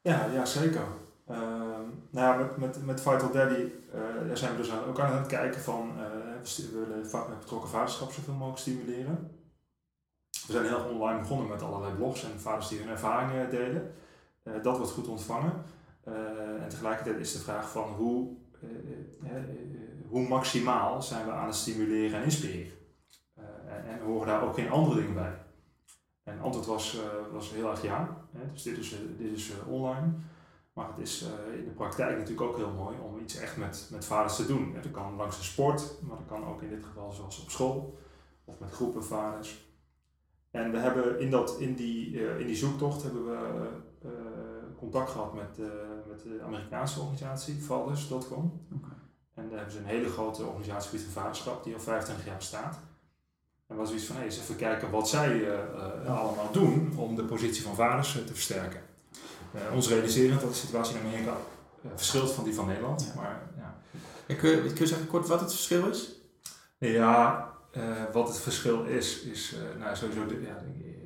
Ja, ja zeker. Ehm, nou ja, met, met, met Vital Daddy uh, zijn we dus ook aan het kijken van uh, we willen betrokken vaderschap zoveel mogelijk stimuleren. We zijn heel online begonnen met allerlei blogs en vaders die hun ervaringen delen. Dat wordt goed ontvangen. en tegelijkertijd is de vraag van hoe, hoe maximaal zijn we aan het stimuleren en inspireren. en, en horen daar ook geen andere dingen bij. En het antwoord was, was heel erg ja. dus dit is, dit is online. Maar het is in de praktijk natuurlijk ook heel mooi om iets echt met, met vaders te doen. dat kan langs de sport, maar dat kan ook in dit geval zoals op school of met groepen vaders. En we hebben in, dat, in, die, in die zoektocht hebben we contact gehad met, met de Amerikaanse organisatie, fathers.com. Okay. En daar hebben ze een hele grote organisatie voor vaderschap die al 25 jaar bestaat. En was zoiets van, hey, eens even kijken wat zij allemaal doen om de positie van vaders te versterken. Uh, ons realiseren dat de situatie in Amerika verschilt van die van Nederland. Ja. Maar, ja. kun, je, kun je zeggen kort wat het verschil is? Ja, wat het verschil is, is nou, sowieso de, ja,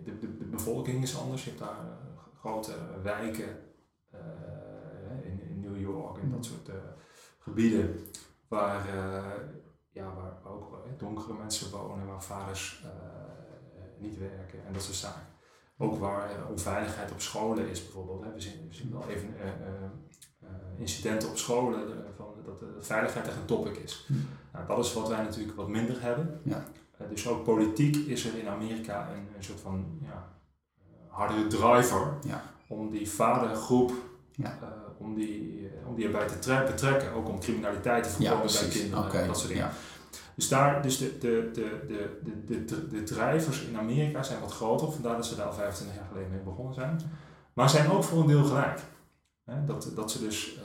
de, de, de, bevolking is anders. Je hebt daar grote wijken in, in, New York en dat soort gebieden waar, ja, waar ook donkere mensen wonen, waar vaders niet werken en dat soort zaken. Ook waar onveiligheid op scholen is bijvoorbeeld. Hè. We, zien, we zien wel even incidenten op scholen van, dat de veiligheid echt een topic is. Hm. Nou, dat is wat wij natuurlijk wat minder hebben. Ja. dus ook politiek is er in Amerika een, een soort van ja, hardere driver ja. om die vadergroep ja. Om, die, om die erbij te betrekken. Ook om criminaliteit te voorkomen bij kinderen. Dat soort dingen. Dus, daar, dus de, de, de, de, de, de, de drijvers in Amerika zijn wat groter, vandaar dat ze daar al 25 jaar geleden mee begonnen zijn. Maar zijn ook voor een deel gelijk. dat, dat ze dus,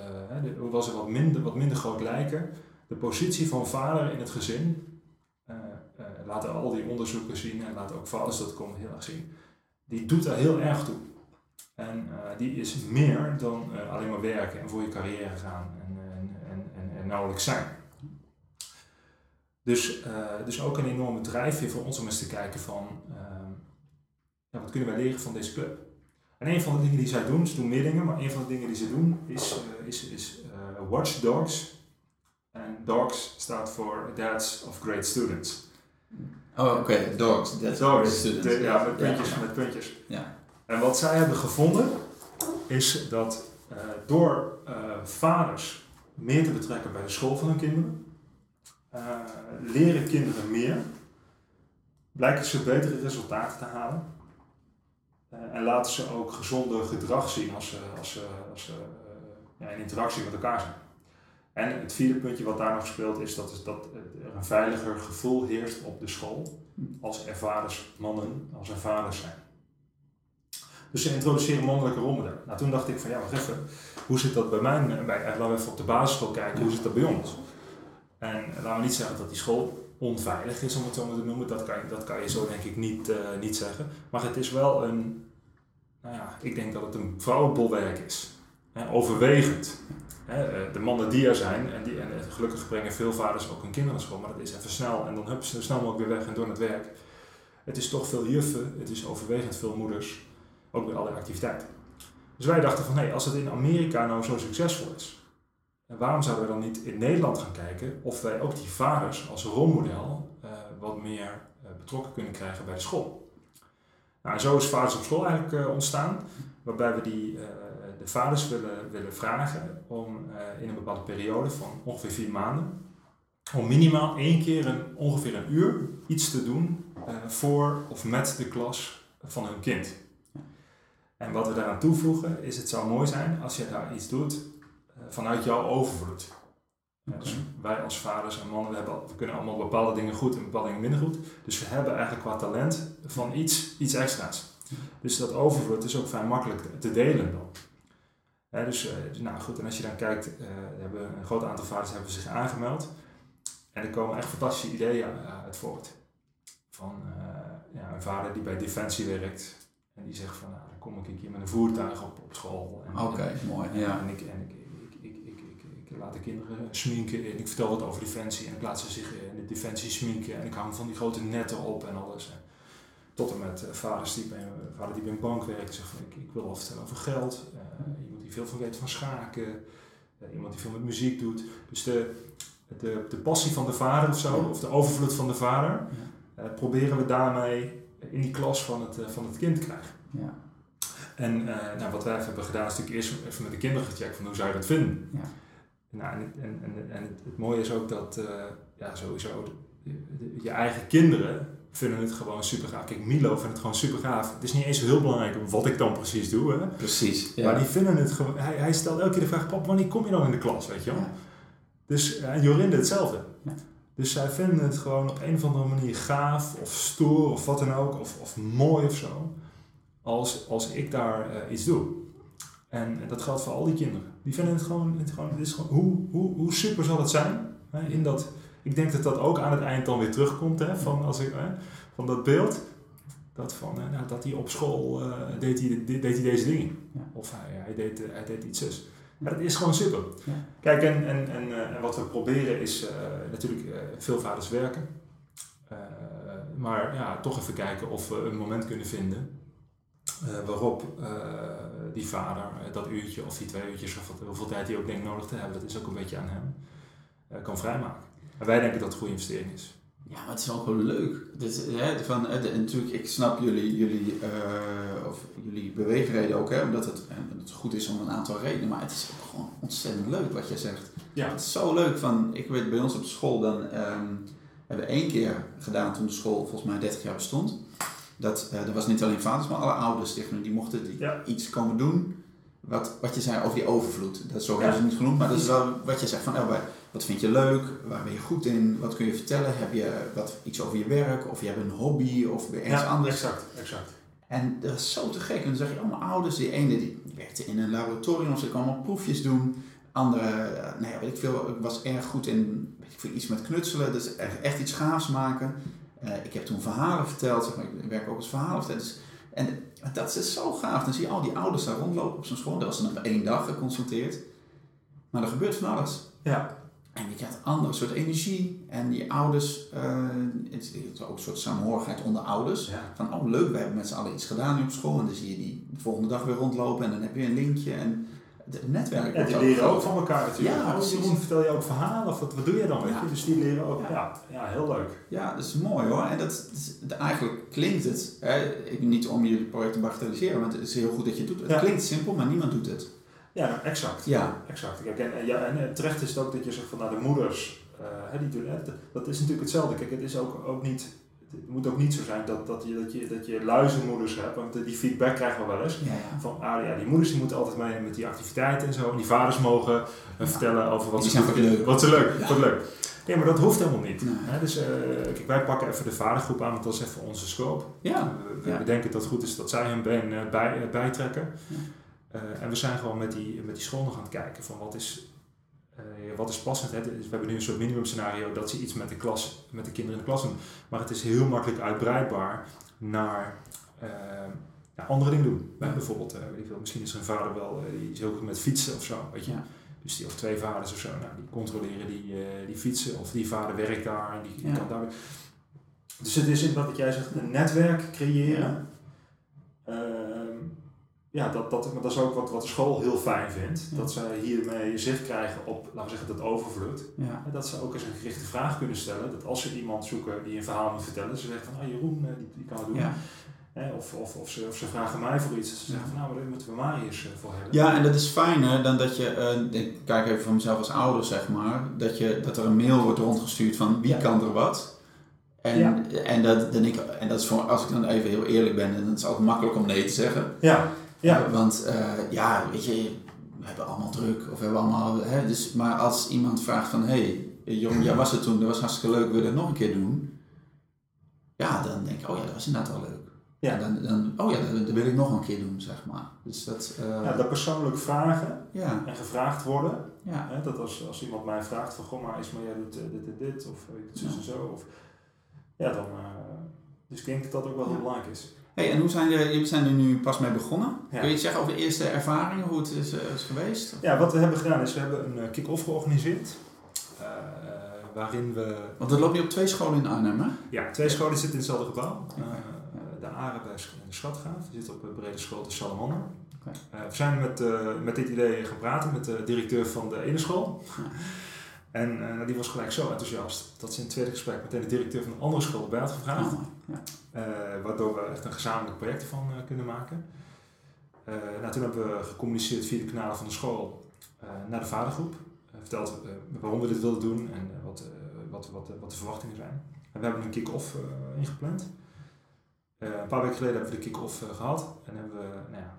uh, hoewel ze wat minder, wat minder groot lijken, de positie van vader in het gezin, uh, uh, laten al die onderzoeken zien en laten ook vaders dat komen heel erg zien, die doet daar heel erg toe. En die is meer dan alleen maar werken en voor je carrière gaan en, en, en, en, nauwelijks zijn. Dus, uh, dus ook een enorme drijfveer voor ons om eens te kijken van uh, ja, wat kunnen wij leren van deze club. En een van de dingen die zij doen, ze doen meer dingen, maar een van de dingen die ze doen is, is, is Watch Dogs. En Dogs staat voor Dads of Great Students. Oh, oké, okay. Dogs, Dads of Great Students. ja, met puntjes, met puntjes. Ja. En wat zij hebben gevonden is dat door vaders meer te betrekken bij de school van hun kinderen, uh, leren kinderen meer lijken ze betere resultaten te halen. en laten ze ook gezonde gedrag zien als ze, als ze, als ja, in interactie met elkaar zijn. En het vierde puntje wat daar nog speelt is dat, is dat er een veiliger gevoel heerst op de school als er vaders mannen, als er vaders zijn. Dus ze introduceren mannelijke rolmodellen. Nou, toen dacht ik van ja, wacht even, hoe zit dat bij mij? Bij, eh, laten we even op de basisschool kijken, hoe zit dat bij ons? En laten we niet zeggen dat die school onveilig is, om het zo maar te noemen. Dat kan, dat kan je zo denk ik niet, uh, niet zeggen. Maar het is wel een, nou ja, ik denk dat het een vrouwenbolwerk is. Hè, overwegend. Hè, eh, de mannen die er zijn, en, die, en gelukkig brengen veel vaders ook hun kinderen naar school, maar dat is even snel en dan hebben ze snel mogelijk weer weg en door naar het werk. Het is toch veel juffen, het is overwegend veel moeders, ook bij alle activiteiten. Dus wij dachten van, hé, als het in Amerika nou zo succesvol is, waarom zouden we dan niet in Nederland gaan kijken of wij ook die vaders als rolmodel uh, wat meer uh, betrokken kunnen krijgen bij de school? Nou, en zo is Vaders op School eigenlijk uh, ontstaan, waarbij we die de vaders willen, willen vragen om in een bepaalde periode van ongeveer vier maanden, om minimaal één keer een, ongeveer een uur iets te doen voor of met de klas van hun kind. En wat we daaraan toevoegen is, het zou mooi zijn als je daar iets doet uh, vanuit jouw overvloed. Okay. dus wij als vaders en mannen, we, hebben, we kunnen allemaal bepaalde dingen goed en bepaalde dingen minder goed. Dus we hebben eigenlijk qua talent van iets, iets extra's. Dus dat overvloed is ook vrij makkelijk te delen dan. Dus, uh, nou goed, en als je dan kijkt, uh, hebben een groot aantal vaders hebben zich aangemeld. En er komen echt fantastische ideeën uit voort. Van uh, ja, een vader die bij Defensie werkt. En die zegt van, nou, kom ik een keer met een voertuig op, op school. Oké, mooi. Ja. En, ik, en ik, ik, ik, ik, ik, laat de kinderen sminken en ik vertel wat over Defensie. En ik laat ze zich in de Defensie sminken. En ik hang van die grote netten op en alles. Tot en met vaders die bij, vader die bij een bank werkt. Zegt ik, ik wil wel vertellen over geld die veel van weet van schaken, uh, iemand die veel met muziek doet. Dus de, de, de passie van de vader of zo, of de overvloed van de vader, uh, proberen we daarmee in die klas van het, van het kind te krijgen. Ja. En nou, wat wij hebben gedaan is natuurlijk eerst even met de kinderen gecheckt van hoe zou je dat vinden. Ja. Nou, en, en, en, en het, het, mooie is ook dat ja, sowieso je eigen kinderen vinden het gewoon super gaaf. Kijk, Milo vindt het gewoon super gaaf. Het is niet eens heel belangrijk wat ik dan precies doe. Hè? Precies. Ja. Maar die vinden het gewoon. Hij, hij stelt elke keer de vraag: Pap, wanneer kom je dan in de klas? Weet je wel? Ja. Dus en Jorinde hetzelfde. Ja. Dus zij vinden het gewoon op een of andere manier gaaf of stoer of wat dan ook, of, of mooi of zo, als, als ik daar uh, iets doe. En dat geldt voor al die kinderen. Die vinden het gewoon, het gewoon, het is gewoon hoe, hoe, hoe super zal het zijn hè, in dat ik denk dat dat ook aan het eind dan weer terugkomt, hè, van, als ik, hè, van dat beeld. Dat, van, nou, dat hij op school uh, deed, hij, deed hij deze dingen. Ja. Of hij, hij, deed, hij deed iets zus. Ja, dat is gewoon super. Ja. Kijk, en, en, en, uh, en wat we proberen is uh, natuurlijk veel vaders werken. maar ja, toch even kijken of we een moment kunnen vinden waarop die vader dat uurtje of die twee uurtjes of wat, hoeveel tijd hij ook denkt nodig te hebben, dat is ook een beetje aan hem, kan vrijmaken. En wij denken dat het een goede investering is. Ja, maar het is ook wel leuk. Dit, hè, van, de, natuurlijk, ik snap jullie, jullie, of jullie beweegreden ook, hè, omdat het, het goed is om een aantal redenen, maar het is ook gewoon ontzettend leuk wat jij zegt. Ja. Het is zo leuk. Van, ik weet bij ons op school, dan um, hebben we één keer gedaan toen de school volgens mij 30 jaar bestond. Dat, uh, dat was niet alleen vaders, maar alle ouders die mochten die iets komen doen. Wat, wat je zei over die overvloed. Dat, zo hebben ze niet genoemd, maar dat is wel wat je zegt van, oh, wat vind je leuk? Waar ben je goed in? Wat kun je vertellen? Heb je wat, iets over je werk? Of je hebt een hobby? Of ben je ergens anders? exact, exact. En dat is zo te gek. En dan zeg je allemaal ouders. Die ene die werkte in een laboratorium of ze kon allemaal proefjes doen. Andere, eh, nou ja, weet ik veel, was erg goed in weet ik veel, iets met knutselen. Dus echt, echt iets gaafs maken. Uh, ik heb toen verhalen verteld. Zeg maar, ik werk ook als verhalen Dus, en dat is zo gaaf. Dan zie je al die ouders daar rondlopen op zo'n school. Dat was dan op één dag geconsulteerd. Maar er gebeurt van alles. Ja. En je krijgt een andere soort energie. En die ouders, uh, het is ook een soort samenhorigheid onder ouders. Van, oh leuk, we hebben met z'n allen iets gedaan nu op school. En dan zie je die de volgende dag weer rondlopen. En dan heb je een linkje. En het netwerk En die leren ook van elkaar natuurlijk. Ja, oh, Jeroen, vertel je ook verhalen? Of wat, wat doe je dan? Weet je? Dus die leren ook. Ja. ja. heel leuk. Ja, dat is mooi hoor. En dat, dat eigenlijk klinkt het, hè, niet om je project te bagatelliseren, want het is heel goed dat je het doet. Het klinkt simpel, maar niemand doet het. Ja, nou, exact. Ja. exact. Kijk, en, ja, en terecht is het ook dat je zegt van nou, de moeders, uh, die doen, dat is natuurlijk hetzelfde. Kijk, het is ook, ook niet het moet ook niet zo zijn dat, dat, je, dat, je, dat je luizenmoeders hebt, want die feedback krijgen we wel eens. Van ah, ja, die moeders die moeten altijd mee met die activiteiten en zo. En die vaders mogen vertellen over wat, ze, leuk. wat ze leuk, wat leuk. Nee, maar dat hoeft helemaal niet. dus uh, kijk, wij pakken even de vadergroep aan, want dat is even onze scope. Ja. We, we denken dat het goed is dat zij hun been bij, bijtrekken. en we zijn gewoon met die, met die school nog aan het kijken van wat is uh, wat is passend? Hè? we hebben nu een soort minimum scenario dat ze iets met de, klas, met de kinderen in de klas doen. Maar het is heel makkelijk uitbreidbaar naar uh, andere dingen doen. Ja. Bijvoorbeeld, uh, weet veel, misschien is er een vader wel, die is heel goed met fietsen of zo. Weet je? Ja. Dus die of twee vaders of zo, nou, die controleren die, die fietsen. Of die vader werkt daar en die, kan daar. Dus het is wat jij zegt, een netwerk creëren ja, dat, dat, dat is ook wat, wat de school heel fijn vindt. Dat ze hiermee zicht krijgen op, laten we zeggen, dat overvloed. Ja. En dat ze ook eens een gerichte vraag kunnen stellen. Dat als ze iemand zoeken die een verhaal moet vertellen, ze zeggen van, ah Jeroen, eh, die, die kan het doen. Ja. Of, of, of, ze, of ze vragen mij voor iets. Ze zeggen van, nou, daar moeten we Marius eh, voor hebben. Ja, en dat is fijner dan dat je, uh, ik kijk even van mezelf als ouder zeg maar, dat, je, dat er een mail wordt rondgestuurd van wie kan er wat. En, en, dat, dan ik, en dat is voor, als ik dan even heel eerlijk ben, dan is het altijd makkelijk om nee te zeggen. Ja. Ja. Want uh, ja, weet je, we hebben allemaal druk of we hebben allemaal. Hè, dus, maar als iemand vraagt van hé, hey, Jong, jij was het toen, dat was hartstikke leuk, wil je dat nog een keer doen? Ja, dan denk ik, oh ja, dat was inderdaad wel leuk. Ja. En dan, dan, oh ja, dat, wil ik nog een keer doen, zeg maar. Dus dat, uh, ja, dat persoonlijk vragen ja. en gevraagd worden. Ja. Hè, dat als, als iemand mij vraagt van, goh maar, is maar jij doet dit en dit, of weet het zus en zo. Of, ja, dan, dus ik denk dat dat ook wel heel belangrijk is. Hey, en hoe zijn jullie zijn er nu pas mee begonnen? Kun je iets zeggen over de eerste ervaringen, hoe het is, is geweest? Ja, wat we hebben gedaan is, we hebben een uh, kick-off georganiseerd. Uh, waarin we... Want dat loopt je op twee scholen in Arnhem, hè? Ja, twee scholen zitten in hetzelfde gebouw. de Arenberg en de Schatgraaf. Die zitten op de brede school de Salamander. Okay. we zijn met, met dit idee gaan praten met de directeur van de ene school. En uh, die was gelijk zo enthousiast dat ze in het tweede gesprek meteen de directeur van de andere school erbij had gevraagd. Oh, ja. uh, waardoor we echt een gezamenlijk project van uh, kunnen maken. nou, toen hebben we gecommuniceerd via de kanalen van de school naar de vadergroep. verteld waarom we dit wilden doen en wat, wat, wat, wat de verwachtingen zijn. En we hebben een kick-off ingepland. een paar weken geleden hebben we de kick-off gehad en hebben we nou ja,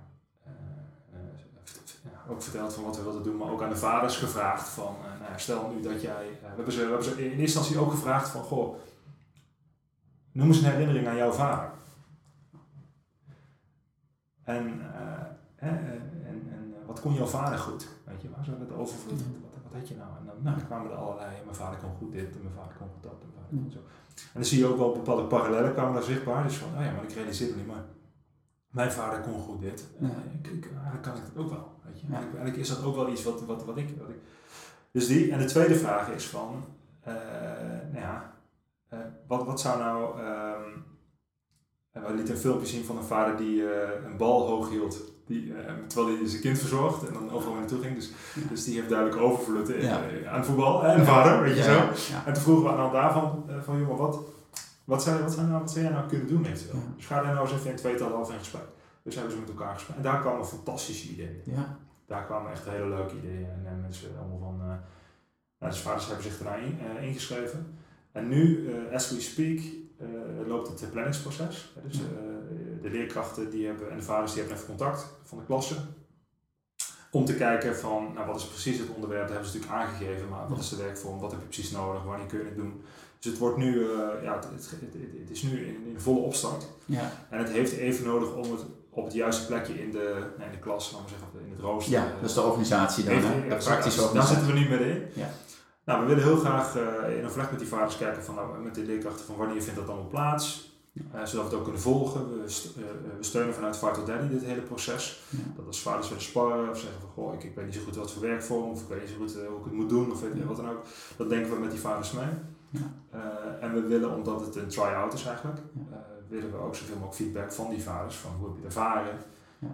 ook verteld van wat we wilden doen, maar ook aan de vaders gevraagd van, uh, nou, stel nu dat jij, uh, we, hebben ze, we hebben ze in eerste instantie ook gevraagd van, goh, noem eens een herinnering aan jouw vader. En, uh, en, en wat kon jouw vader goed? Weet je, waar zo het overvloed, wat, wat had je nou? En dan, nou, kwamen er allerlei, mijn vader kon goed dit, en mijn vader kon goed dat, en mijn vader kon zo. En dan zie je ook wel bepaalde parallellen kwamen daar zichtbaar, dus van, oh ja, maar ik realiseer me niet, maar mijn vader kon goed dit. Ja. Ik, ik, eigenlijk kan ik het ook wel. Weet je. Ja. Eigenlijk is dat ook wel iets wat, wat, wat, ik, wat ik. Dus die. En de tweede vraag is van, uh, nou ja, uh, wat, wat zou nou. Um, we lieten een filmpje zien van een vader die uh, een bal hoog hield. Die, terwijl hij zijn kind verzorgt en dan overal naartoe ging. Dus, ja. dus die heeft duidelijk overvloed ja. aan voetbal en vader, weet je zo. En toen vroegen we aan daarvan, van jongen, wat, wat zou, wat, zou, nou, wat zou jij nou kunnen doen eventueel? Ja. Dus ga daar nou eens even in tweetal half in gesprek. Dus hebben ze met elkaar gesprek. En daar kwamen fantastische ideeën. Ja. Daar kwamen echt hele leuke ideeën. En, en mensen allemaal van... Uh, nou, vaders hebben zich in, uh, ingeschreven. En nu, uh, as we speak, loopt het planningsproces. Dus de leerkrachten die hebben, en de vaders die hebben even contact van de klasse. Om te kijken van, nou wat is precies het onderwerp, dat hebben ze natuurlijk aangegeven, maar wat is de werkvorm, wat heb je precies nodig, wanneer kun je het doen. Dus het wordt nu, uh, ja, het, het, het, is nu in, in, volle opstart. Ja. En het heeft even nodig om het op het juiste plekje in de, nee, in de klas, laten we zeggen, in het rooster. Ja, dat is de organisatie dan, even, de praktische organisatie. Daar zitten we nu middenin. Ja. Nou, we willen heel graag uh, in overleg met die vaders kijken van, nou, met de leerkrachten van wanneer vindt dat allemaal plaats. Uh, zodat we het ook kunnen volgen. We, we steunen vanuit Vaart Daddy dit hele proces. Ja. Dat als vaders willen sparren of zeggen van goh, ik, ik weet niet zo goed wat voor werkvorm of ik weet niet zo goed hoe ik het moet doen of weet, wat dan ook. Dat denken we met die vaders mee. Ja. En we willen, omdat het een try-out is eigenlijk, willen we ook zoveel mogelijk feedback van die vaders, van hoe heb je het ervaren, ja.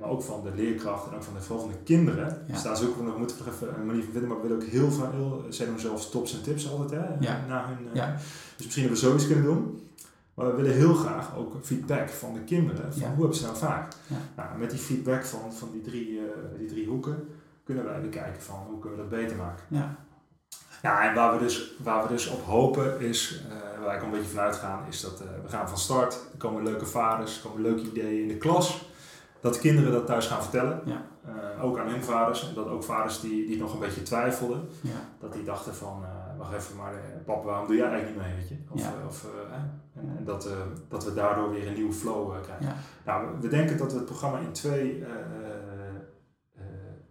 maar ook van de leerkrachten en ook van de, vooral van de kinderen. Ja. Dus daar zoeken we nog, moeten we even een manier van vinden, maar we willen ook heel veel, ze doen zelfs tops en tips altijd, hè, ja. na hun, ja. dus misschien hebben we zoiets kunnen doen. Maar we willen heel graag ook feedback van de kinderen, van hoe hebben ze nou vaak. Nou, met die feedback van, van die, drie, uh, die drie hoeken kunnen wij bekijken van hoe kunnen we dat beter maken. Ja. Ja, en waar we dus, waar we dus op hopen is, uh, waar ik een beetje vanuit ga, is dat uh, we gaan van start. Er komen leuke vaders, er komen leuke ideeën in de klas. Dat kinderen dat thuis gaan vertellen. Ja. Uh, ook aan hun vaders. En dat ook vaders die, die nog een beetje twijfelden. Ja. Dat die dachten van, wacht even, maar papa, waarom doe jij eigenlijk niet mee, weet je? Of, ja. of, en, en dat, dat we daardoor weer een nieuwe flow krijgen. Nou, we denken dat we het programma in twee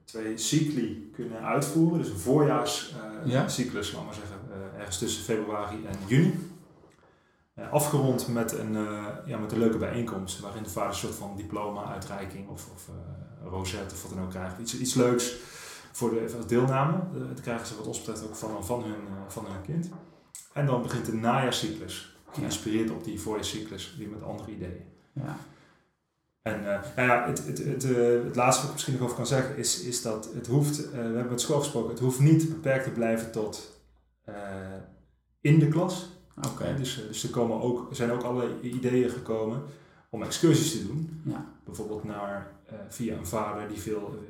twee cycli kunnen uitvoeren. Dus een voorjaarscyclus, uh, laat maar zeggen, uh, ergens tussen februari en juni. Uh, afgerond met een, ja, met een leuke bijeenkomst waarin de vader een soort van diploma-uitreiking of, of rosette of wat dan ook krijgt. Iets, iets leuks voor de deelname. dat krijgen ze wat ons betreft ook van, van, hun, van hun kind. En dan begint de najaarcyclus, geïnspireerd op die voorjaarscyclus, weer met andere ideeën. Ja. En uh, nou ja, het, het, het, uh, het laatste wat ik misschien nog over kan zeggen is, is dat het hoeft, uh, we hebben met school gesproken, het hoeft niet beperkt te blijven tot in de klas. Oké. Dus, dus er, komen ook, zijn ook allerlei ideeën gekomen om excursies te doen. Ja. Bijvoorbeeld naar, via een vader die veel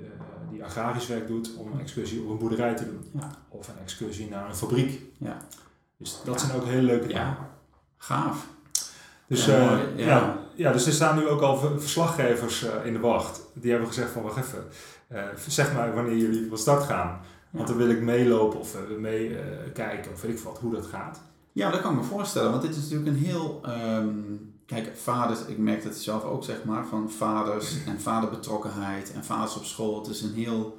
die agrarisch werk doet, om een excursie op een boerderij te doen. Ja. Of een excursie naar een fabriek. Ja. Dus dat zijn ook hele leuke dingen. Ja, gaaf. Dus ja, ja ja, dus er staan nu ook al verslaggevers uh, in de wacht. Die hebben gezegd van wacht even, uh, zeg maar wanneer jullie van start gaan. Want dan wil ik meelopen of meekijken of weet ik wat, hoe dat gaat. Ja, dat kan ik me voorstellen. Want dit is natuurlijk een heel... Um, kijk, vaders, ik merk het zelf ook zeg maar, van vaders en vaderbetrokkenheid en vaders op school. Het is een heel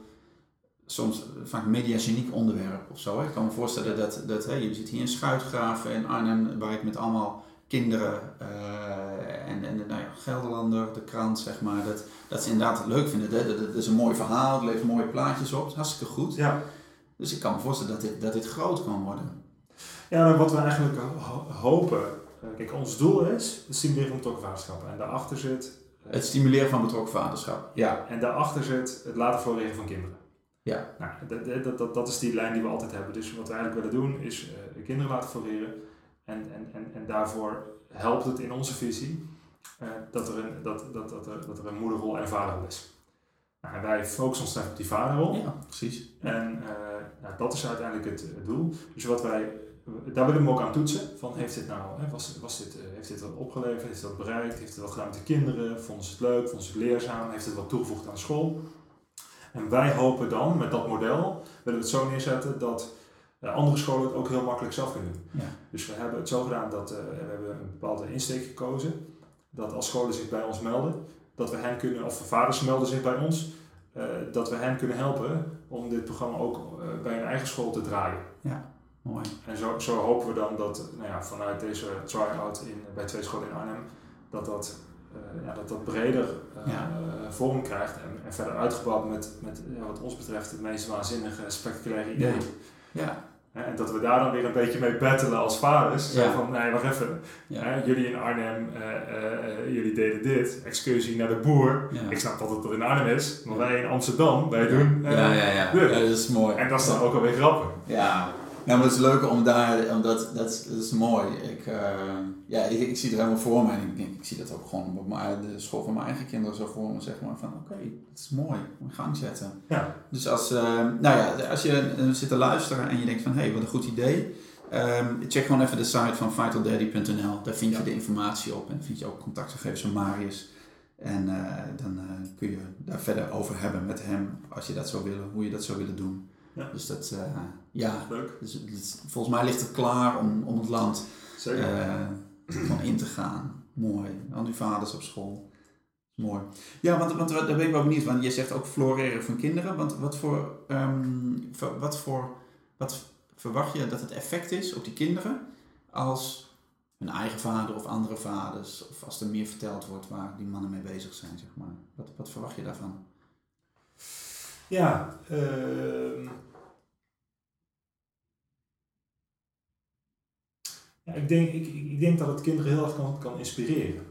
soms vaak mediageniek onderwerp of zo. Hè. Ik kan me voorstellen dat, dat hè, je zit hier in Schuitgraven in Arnhem, waar ik met allemaal kinderen uh, en, en nou ja, Gelderlander, de krant, zeg maar, dat, dat ze inderdaad het leuk vinden. Dat, dat, is een mooi verhaal, het levert mooie plaatjes op, hartstikke goed. Ja. Dus ik kan me voorstellen dat dit, dat dit groot kan worden. Ja, wat we eigenlijk hopen, eh, kijk, ons doel is het stimuleren van betrokken vaderschap. En daarachter zit... Uh, het stimuleren van betrokken vaderschap, ja. En daarachter zit het laten floreren van kinderen. Ja. Nou, dat, dat, dat, dat is die lijn die we altijd hebben. Dus wat we eigenlijk willen doen is uh, kinderen laten floreren en, en, en, en daarvoor helpt het in onze visie uh, dat, er een, dat, dat, dat, er, dat er een moederrol en vaderrol is. Nou, en wij focussen ons op die vaderrol. Ja, precies. En uh, nou, dat is uiteindelijk het, het, doel. Dus wat wij, daar willen we ook aan toetsen. Van heeft dit nou, hè, was, was dit, uh, heeft dit wat opgeleverd? Heeft het wat bereikt? Heeft het wat gedaan met de kinderen? Vonden ze het leuk? Vonden ze het leerzaam? Heeft het wat toegevoegd aan school? En wij hopen dan met dat model, willen we het zo neerzetten dat andere scholen het ook heel makkelijk zelf kunnen doen. Ja. Dus we hebben het zo gedaan dat uh, we hebben een bepaalde insteek gekozen. Dat als scholen zich bij ons melden, dat we hen kunnen, of vaders melden zich bij ons, uh, dat we hen kunnen helpen om dit programma ook bij hun eigen school te draaien. Ja, mooi. En zo, zo hopen we dan dat nou ja, vanuit deze try-out in, bij twee scholen in Arnhem, dat dat, ja, dat, dat breder ja. vorm krijgt en, en, verder uitgebouwd met, met ja, wat ons betreft het meest waanzinnige, spectaculaire idee. Ja. Dat we daar dan weer een beetje mee battelen als vaders. Ja. Van, nee, wacht even. Hè, jullie in Arnhem, uh, uh, jullie deden dit. Excursie naar de boer. Ik snap dat het er in Arnhem is. Maar wij in Amsterdam, wij doen ja, ja, ja. ja, dat is mooi. En dat is dan ook alweer grappig. Ja, nou, maar het is leuk om daar, omdat dat, dat is mooi. Ik, uh, ja, ik, ik, zie het helemaal voor me en ik zie dat ook gewoon op mijn, de school van mijn eigen kinderen zo voor me, zeg maar, van oké, okay, dat is mooi, in gang zetten. Ja. Dus als, uh, nou ja, als je uh, zit te luisteren en je denkt van, hé, hey, wat een goed idee, um, check gewoon even de site van vitaldaddy.nl, daar vind je de informatie op en vind je ook contactgegevens van Marius. En dan kun je daar verder over hebben met hem, als je dat zou willen, hoe je dat zou willen doen. Ja. Dus dat, uh, ja, Leuk. Dus, dus, volgens mij ligt het klaar om, om het land uh, van in te gaan. Mooi. Al die vaders op school. Mooi. Ja, want, want daar ben ik wel benieuwd, want je zegt ook floreren van kinderen. Want wat voor, um, wat voor, wat verwacht je dat het effect is op die kinderen als hun eigen vader of andere vaders, of als er meer verteld wordt waar die mannen mee bezig zijn, zeg maar. Wat, wat verwacht je daarvan? Ja, uh, ja ik, denk, ik, ik denk dat het kinderen heel erg kan, kan inspireren.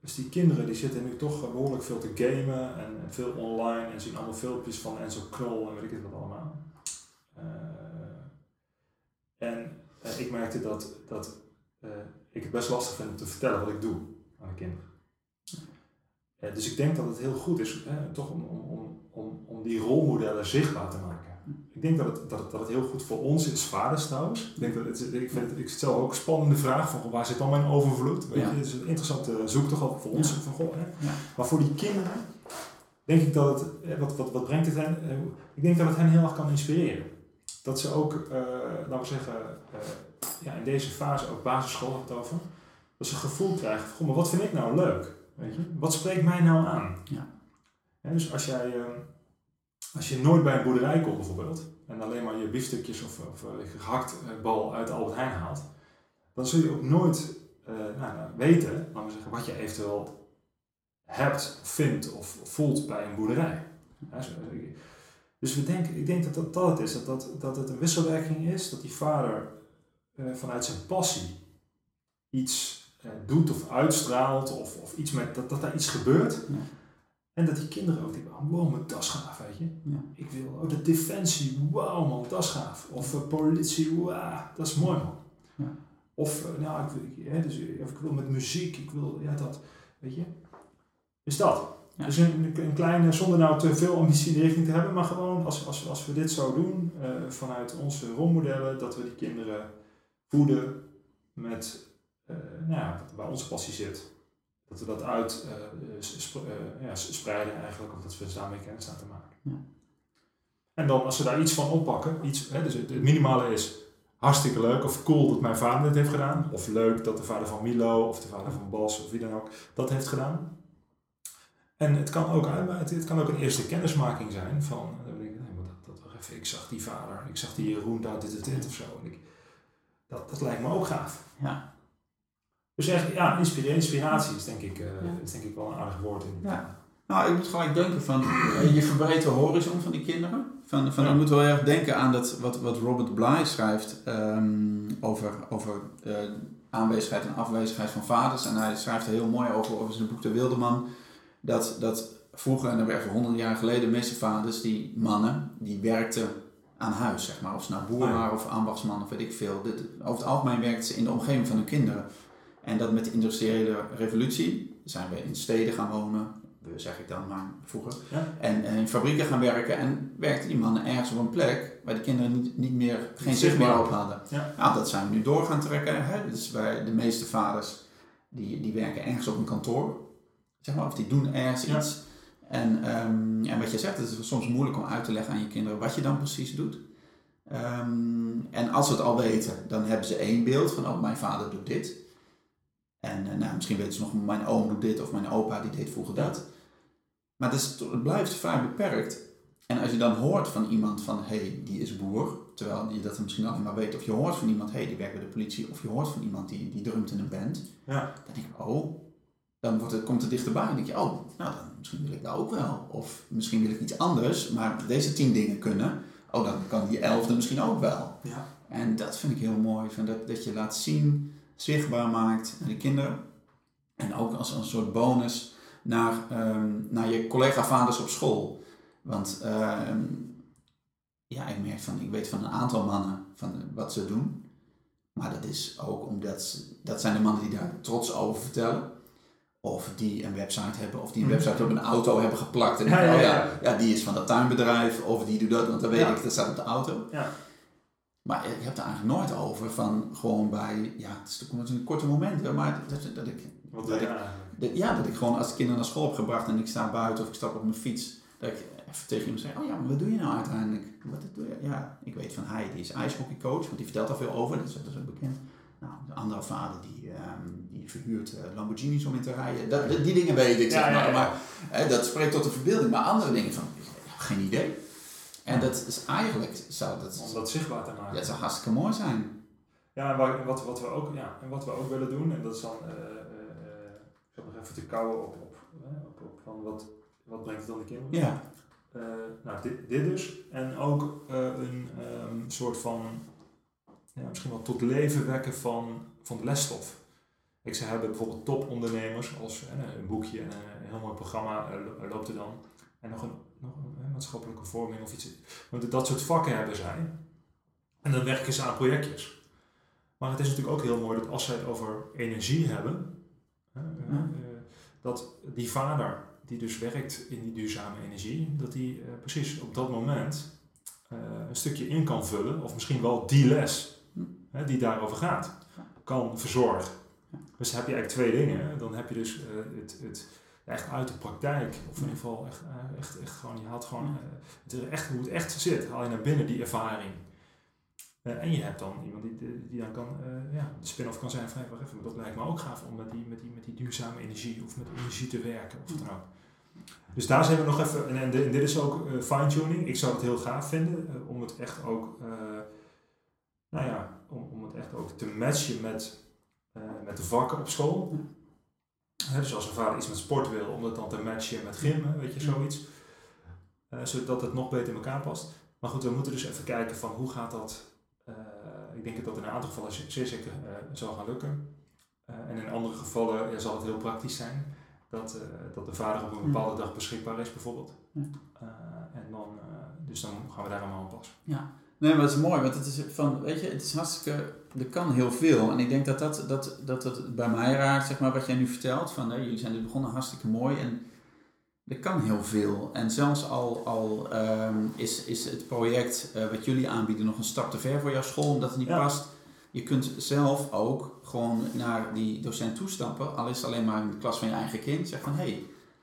Dus die kinderen die zitten nu toch behoorlijk veel te gamen en, veel online en zien allemaal filmpjes van Enzo Knol en weet ik het wat allemaal. Uh, en uh, ik merkte dat, dat uh, ik het best lastig vind om te vertellen wat ik doe aan de kinderen. dus ik denk dat het heel goed is toch om, om, om, om die rolmodellen zichtbaar te maken. Ik denk dat het, dat, het, dat het heel goed voor ons is, vaders trouwens. Ik, denk dat het, ik, vind het, ik stel ook een spannende vraag van waar zit dan mijn overvloed? Weet je, het is een interessante zoektocht ook voor ons. Van, goh, hè? Maar voor die kinderen denk ik dat het, wat, wat, wat brengt het hen? Ik denk dat het hen heel erg kan inspireren. Dat ze ook, uh, laten we zeggen, uh, ja, in deze fase ook basisschool het over, dat ze een gevoel krijgen van, maar wat vind ik nou leuk? Weet je? Wat spreekt mij nou aan? Ja. Dus als jij, uh, als je nooit bij een boerderij komt bijvoorbeeld, en alleen maar je biefstukjes of, of gehakt bal uit de Albert Heijn haalt, dan zul je ook nooit nou, nou, weten, wat je eventueel hebt, vindt of voelt bij een boerderij. Dus we denken, ik denk dat dat, dat het is, dat, dat, dat het een wisselwerking is, dat die vader vanuit zijn passie iets doet of uitstraalt, of, of iets met, dat, dat daar iets gebeurt. En dat die kinderen ook denken, oh, wow, mijn tas gaaf, weet je. Ja. Ik wil, oh, de defensie, wow man, dat is gaaf. Of uh, politie, wow, dat is mooi man. Ja. Of, nou, ik, wil, dus, ik wil met muziek, ik wil, ja, dat, weet je. Dus dat. Dus een, een kleine, zonder nou te veel ambitie in de richting te hebben, maar gewoon als, als, als we dit zo doen, uh, vanuit onze rolmodellen, dat we die kinderen voeden met nou ja, waar onze passie zit. Dat we dat uit uh, ja, spreiden eigenlijk, of dat we daarmee kennis laten maken. Ja. En dan als ze daar iets van oppakken, iets, hè, dus het, minimale is hartstikke leuk of cool dat mijn vader dit heeft gedaan. Of leuk dat de vader van Milo of de vader van Bas of wie dan ook dat heeft gedaan. En het kan ook, het kan ook een eerste kennismaking zijn van, eh, nee, maar dat, dat, even, ik zag die vader, ik zag die Jeroen daar, dit, dit, dit of zo. En ik, dat, dat lijkt me ook gaaf. Ja. Dus echt, ja, inspiratie, inspiratie is denk ik, uh, is denk ik wel een aardig woord in. Ja. Nou, ik moet gelijk denken van, eh, je verbreidt de horizon van die kinderen. Van, van, ja. moet wel erg denken aan dat, wat, wat Robert Bly schrijft um, over, over uh, aanwezigheid en afwezigheid van vaders. En hij schrijft er heel mooi over, over zijn boek De Wildeman dat, dat vroeger, en dat werd honderd jaar geleden, de meeste vaders, die mannen, die werkten aan huis, zeg maar. Of ze nou boer oh waren of ambachtsman of weet ik veel. Dit, over het algemeen werkten ze in de omgeving van hun kinderen. En dat met de industriële revolutie zijn we in steden gaan wonen, zeg ik dan maar vroeger. En, en, in fabrieken gaan werken en werkten die mannen ergens op een plek waar de kinderen niet, niet meer, geen zicht meer op hadden. Ja. Nou, dat zijn we nu door gaan trekken. Hè? Dus bij de meeste vaders, die, die werken ergens op een kantoor. Zeg maar, of die doen ergens iets. En, um, en wat je zegt, het is soms moeilijk om uit te leggen aan je kinderen wat je dan precies doet. Um, en als ze het al weten, dan hebben ze één beeld van, oh, mijn vader doet dit. En uh, nou, misschien weten ze nog, mijn oom doet dit of mijn opa die deed vroeger dat. Maar het, is, het blijft vaak beperkt. En als je dan hoort van iemand van, hé, hey, die is boer, terwijl je dat misschien alleen maar weet, of je hoort van iemand, hé, hey, die werkt bij de politie, of je hoort van iemand die, die drumt in een band, ja. dan denk ik, oh, dan wordt het, komt het dichterbij. En denk je, oh, nou, dan, misschien wil ik dat ook wel. Of misschien wil ik iets anders, maar deze tien dingen kunnen. Oh, dan kan die elfde misschien ook wel. Ja. En dat vind ik heel mooi. Van dat, dat je laat zien, zichtbaar maakt aan de kinderen. En ook als, een soort bonus naar, um, naar je collega-vaders op school. Want uh, ja, ik merk van, ik weet van een aantal mannen van wat ze doen. Maar dat is ook omdat ze, dat zijn de mannen die daar trots over vertellen. Of die een website hebben, of die een mhm. website op een auto hebben geplakt. En ja, oh ja, ja, die is van dat tuinbedrijf, of die doet dat, want dan weet ik, dat staat op de auto. Ja. Maar ik heb het eigenlijk nooit over van gewoon bij, ja, het is een korte moment, maar dat, dat ik... Wat dat ik, dat, ja, dat ik gewoon als de kinderen naar school heb gebracht en ik sta buiten of ik stap op mijn fiets, dat ik even tegen iemand zeg, oh ja, maar wat doe je nou uiteindelijk? Wat doe je? Ja, ik weet van hij, die is ijshockeycoach, want die vertelt daar veel over, dat is, dat is ook bekend. Nou, de andere vader die, um, die verhuurt uh, Lamborghinis om in te rijden. Dat, die dingen weet ik, zeg maar. maar hè, dat spreekt tot de verbeelding. Maar andere dingen van, geen idee. En dat is eigenlijk, zou dat... Om dat zichtbaar te maken. Dat zou hartstikke mooi zijn. Ja, en wat, wat, we ook, ja, en wat we ook willen doen, en dat is dan, uh, uh, ik zal nog even te kouwen op, op, op, op, van wat, wat brengt het dan de kinderen? Ja. nou, dit, dit dus. En ook een um, soort van ja, misschien wel tot leven wekken van, van de lesstof. Ik ze hebben bijvoorbeeld topondernemers als eh, een boekje en een heel mooi programma loopt er dan. En nog een maatschappelijke vorming of iets. Want dat soort vakken hebben zij. En dan werken ze aan projectjes. Maar het is natuurlijk ook heel mooi dat als zij het over energie hebben, dat die vader die dus werkt in die duurzame energie, dat die precies op dat moment een stukje in kan vullen, of misschien wel die les hm. hè, die daarover gaat, kan verzorgen. Dus heb je eigenlijk twee dingen. Dan heb je dus het, het echt uit de praktijk, of in ieder geval echt, echt, echt gewoon, je haalt gewoon het echt, hoe het echt zit, haal je naar binnen die ervaring. Uh, en je hebt dan iemand die, die dan kan, uh, ja, de spin-off kan zijn van, hey, wacht even, dat lijkt me ook gaaf om met die, met, die, met die duurzame energie of met energie te werken of dan ook. Dus daar zijn we nog even, en, en, dit is ook uh, fine-tuning. Ik zou het heel gaaf vinden om het echt ook, nou ja, om, om het echt ook te matchen met, met de vakken op school. Dus als een vader iets met sport wil, om dat dan te matchen met gym, weet je, zoiets. zodat het nog beter in elkaar past. Maar goed, we moeten dus even kijken van hoe gaat dat eh, ik denk dat dat in een aantal gevallen zeer zeker uh, zal gaan lukken. Eh, en in andere gevallen ja, zal het heel praktisch zijn dat, dat de vader op een bepaalde dag beschikbaar is, bijvoorbeeld. en dan, dus dan gaan we daar allemaal op passen. Ja. Nee, maar dat is mooi, want het is van, weet je, het is hartstikke, er kan heel veel. En ik denk dat dat, dat, dat, dat bij mij raakt, zeg maar, wat jij nu vertelt, van, hè, jullie zijn dus begonnen hartstikke mooi en er kan heel veel. En zelfs al, al ehm, is, is het project uh, wat jullie aanbieden nog een stap te ver voor jouw school, omdat het niet past. Je kunt zelf ook gewoon naar die docent toestappen, al is het alleen maar in de klas van je eigen kind. Zeg van, hé,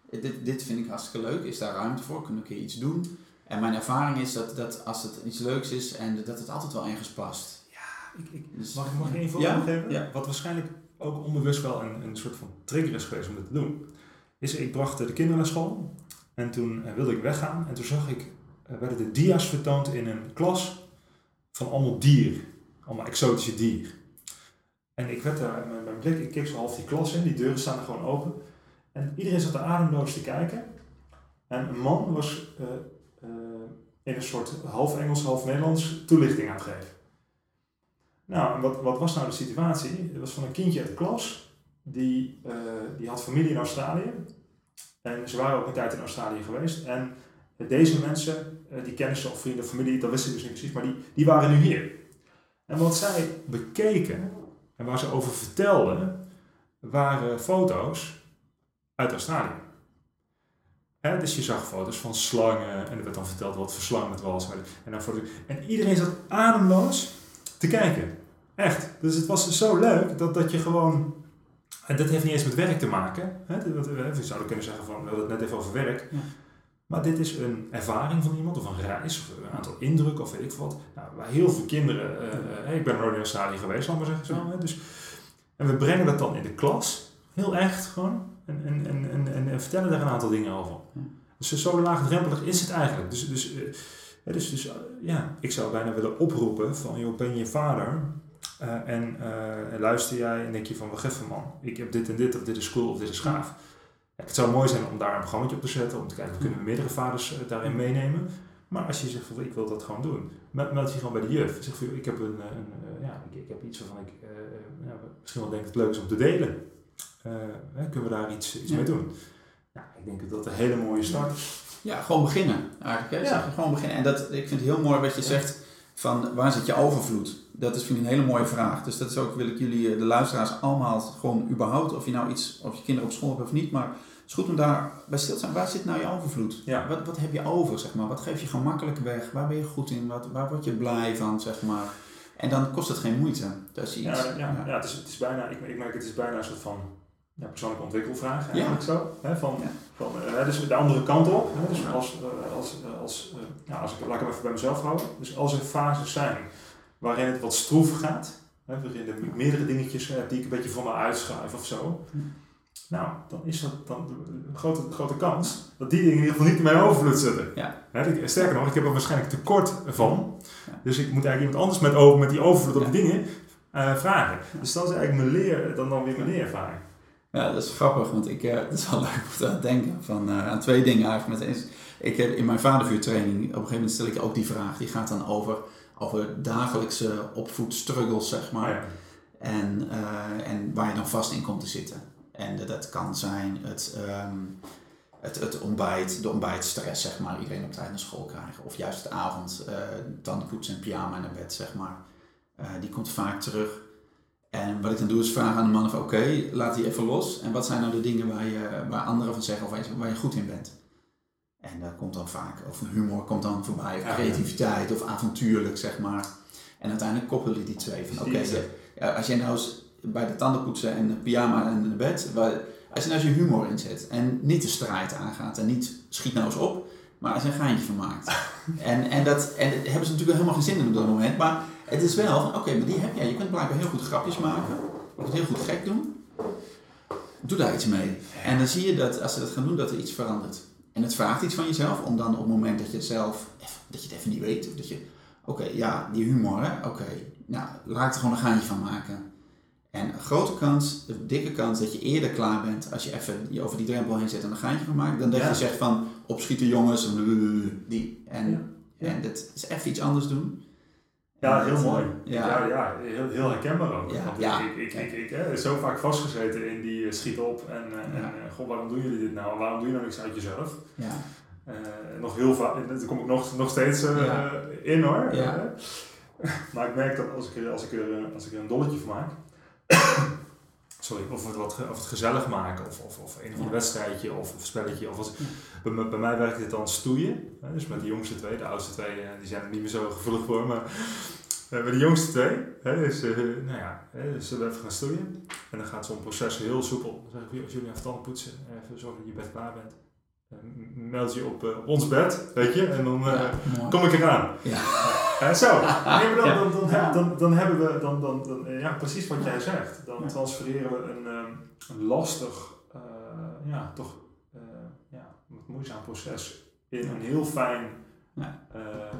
hey, dit, dit vind ik hartstikke leuk, is daar ruimte voor, kunnen we een keer iets doen? En mijn ervaring is dat, dat als het iets leuks is en dat het altijd wel ergens past. Ja, ik, ik, dus, mag ik nog één voorbeeld geven? Ja. Wat waarschijnlijk ook onbewust wel een, een soort van trigger is geweest om dit te doen is, ik bracht de kinderen naar school en toen eh, wilde ik weggaan en toen zag ik, uh, werden de dia's vertoond in een klas van allemaal dier, allemaal exotische dier. En ik werd daar, met mijn blik, ik keek zo half die klas in, die deuren staan er gewoon open. En iedereen zat er ademloos te kijken. En een man was uh, in een soort half Engels, half Nederlands toelichting aan geven. Nou, wat, wat was nou de situatie? Het was van een kindje uit de klas die, uh, die had familie in Australië. En ze waren ook een tijd in Australië geweest. En deze mensen, uh, die kennen ze of vrienden familie, dat wist ik dus niet precies, maar die, die waren nu hier. En wat zij bekeken en waar ze over vertelden, waren foto's uit Australië. Dus je zag foto's van slangen en er werd dan verteld wat voor slang het was. En, dan foto's. en iedereen zat ademloos te kijken. Echt. Dus het was zo leuk dat, dat je gewoon en dat heeft niet eens met werk te maken. Hè? We zouden kunnen zeggen van, we hadden het net even over werk. Ja. Maar dit is een ervaring van iemand, of een reis, of een aantal indrukken, of weet ik wat. Nou, waar heel veel kinderen, uh, ik ben nooit in Australië geweest, ik maar zeggen zo. Hè? Dus, en we brengen dat dan in de klas, heel echt gewoon, en, en, en, en, en vertellen daar een aantal dingen over. Dus zo laagdrempelig is het eigenlijk. Dus, dus, uh, dus, dus ja, ik zou bijna willen oproepen van, joh, ben je vader? Uh, en uh, luister jij en denk je van, wacht even man, ik heb dit en dit, of dit is cool, of dit is gaaf. Ja, het zou mooi zijn om daar een programma op te zetten, om te kijken, kunnen we meerdere vaders uh, daarin meenemen. Maar als je zegt van, ik wil dat gewoon doen, meld je gewoon bij de juf. Zeg van, ik heb, een, een ja, ik, ik, heb iets waarvan ik misschien wel denk dat het leuk is om te delen. Kunnen we daar iets, iets mee doen? Ja, ik denk dat dat een hele mooie start is. Ja, gewoon beginnen eigenlijk. Hè? Ja. gewoon beginnen. En dat, ik vind het heel mooi wat je zegt van waar zit je overvloed? Dat is vind ik een hele mooie vraag. Dus dat is ook, wil ik jullie, eh, de luisteraars, allemaal gewoon überhaupt, of je nou iets, of je kinderen op school hebt of niet, maar het is goed om daar bij stil te zijn. Waar zit nou je overvloed? Ja. Wat, wat heb je over, zeg maar? Wat geef je gemakkelijk weg? Waar ben je goed in? Wat, waar word je blij van, zeg maar? En dan kost het geen moeite. Dat is iets. Ja, ja, ja. het, is, het is bijna, ik, ik merk het is bijna een soort van ja, persoonlijke ontwikkelvraag eigenlijk ja. zo. Hè, van, van, uh, dus de andere kant op. Hè, dus als, uh, als, als, uh, ja, als ik, laat ik hem even bij mezelf houden. Dus als er fases zijn waarin het wat stroef gaat, hè, waarin er meerdere dingetjes hebt die ik een beetje voor me uitschuif of zo. Nou, dan is dat dan een grote, grote kans dat die dingen in ieder geval niet in mijn overvloed zitten. Ja. Hè, sterker nog, ik heb er waarschijnlijk tekort van. Dus ik moet eigenlijk iemand anders met, over, met die overvloed op die dingen vragen. Dus dat is eigenlijk mijn leer, dan, dan weer mijn leerervaring. Ja, dat is grappig, want ik, uh, dat is wel leuk om te denken van, uh, aan twee dingen eigenlijk. Met, ik heb in mijn vadervuurtraining, op een gegeven moment stel ik ook die vraag, die gaat dan over, over dagelijkse opvoedstruggles, zeg maar. Ja. En, uh, en waar je dan vast in komt te zitten. En dat kan zijn het, um, het, het ontbijt, de ontbijtstress, zeg maar. Iedereen op tijd naar school krijgen. Of juist de avond, uh, tandenpoets en pyjama naar bed, zeg maar. die komt vaak terug. En wat ik dan doe is vragen aan de man van oké, laat die even los. En wat zijn nou de dingen waar, je, waar anderen van zeggen of waar je, goed in bent? En daar komt dan vaak, of humor komt dan voorbij, of creativiteit, of avontuurlijk, zeg maar. En uiteindelijk koppelen die twee van, oké, als jij nou eens bij de tandenpoetsen en de pyjama en de bed, als je nou eens je humor inzet en niet de strijd aangaat en niet schiet nou eens op, maar als je een geintje van maakt. en, en, dat, en hebben ze natuurlijk helemaal geen zin in op dat moment, maar het is wel van, oké, maar die heb jij, je kunt blijkbaar heel goed grapjes maken, je kunt heel goed gek doen, doe daar iets mee. En dan zie je dat als ze dat gaan doen, dat er iets verandert. En het vraagt iets van jezelf om dan op het moment dat je zelf, dat je het even niet weet, dat je, oké, ja, die humor, hè, oké, nou, laat er gewoon een gaantje van maken. En een grote kans, een dikke kans dat je eerder klaar bent als je even je over die drempel heen zet en een gaantje van maakt, dan dat je zegt van opschieten jongens, die. En, en dat is even iets anders doen. Ja, heel mooi. Ja, ja, heel, heel herkenbaar ook. Ja, Want ja. ik, ik, ik, ik, ik zo vaak vastgezeten in die uh, schiet op en, uh, en uh, goh, waarom doen jullie dit nou? Waarom doe je nou niks uit jezelf? Ja. nog heel vaak, daar kom ik nog, nog steeds in hoor. Ja. maar ik merk dat als ik, als, ik er, als ik er een dolletje van maak, sorry, of het, wat, of het gezellig maken, of, of, of een of ander wedstrijdje, of, of spelletje. Of als, bij, bij, mij werkt het dan stoeien. Hè, dus met de jongste twee, de oudste twee, die zijn er niet meer zo gevoelig voor. Maar uh, bij de jongste twee, hè, dus, uh, nou ja, hè, dus we even gaan stoeien. En dan gaat zo'n proces heel soepel. Dan zeg ik, als jullie even tanden poetsen, even zorgen dat je bed klaar bent. Uh, meld je op, op ons bed, weet je, en dan kom ik eraan. Ja. Uh, zo, nee, dan, dan, dan, dan, dan, dan, hebben we dan, dan, dan, ja, precies wat jij zegt. Dan transfereren we een, een lastig, ja, toch ja, moeizaam proces in een heel fijn, ja.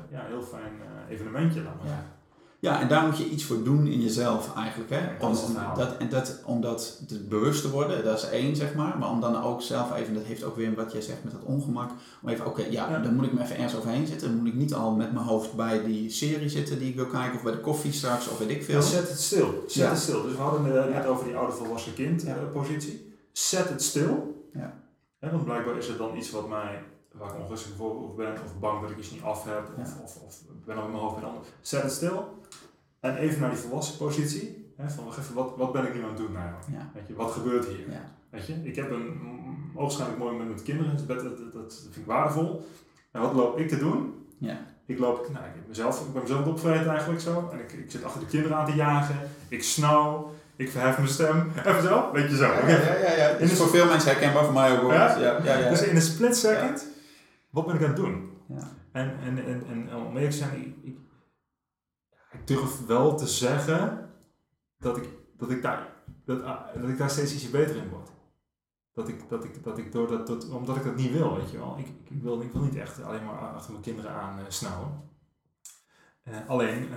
ja, heel fijn evenementje. Dan maar. Ja, en daar moet je iets voor doen in jezelf eigenlijk. Hè? Om, dat, en dat, om dat te bewust te worden, dat is één zeg maar. Maar om dan ook zelf even, dat heeft ook weer wat jij zegt met dat ongemak. Om even, oké, ja, dan moet ik me even ergens overheen zitten. Dan moet ik niet al met mijn hoofd bij die serie zitten die ik wil kijken. Of bij de koffie straks, of weet ik veel. zet het stil. Zet het stil. Dus we hadden het net over die oude volwassen kind uh, positie. Zet het stil. Ja. En dan blijkbaar is het dan iets wat mij waar ik onrustig voor ben, of bang dat ik iets niet af heb, of, of, of ben in mijn hoofd bij ander. Zet het stil en even naar die volwassen positie. Hè, van even, wat, wat ben ik nu aan het doen nou? Weet je, wat gebeurt hier? Weet je, ik heb een oogschijnlijk mooi moment met kinderen, dus dat, dat, dat, vind ik waardevol. En wat loop ik te doen? Ja. Ik loop, nou, ik, heb mezelf, ik ben mezelf opgevreten eigenlijk zo. En ik, ik zit achter de kinderen aan te jagen. Ik snauw. Ik verhef mijn stem. Even zo, weet je zo. Ja, ja, ja. ja. is voor veel mensen herkenbaar, voor mij ook. Ja? Ja, ja, ja. Dus in een split second, wat ben ik aan het doen? Ja. En, en, en, en om eerlijk te zijn, ik, ik durf wel te zeggen dat ik, dat ik, daar, dat, dat ik daar steeds ietsje beter in word. Dat ik, dat ik, dat ik door dat, dat, omdat ik dat niet wil, weet je wel. Ik, ik, wil, ik wil niet echt alleen maar achter mijn kinderen aan uh, snauwen. Uh, alleen,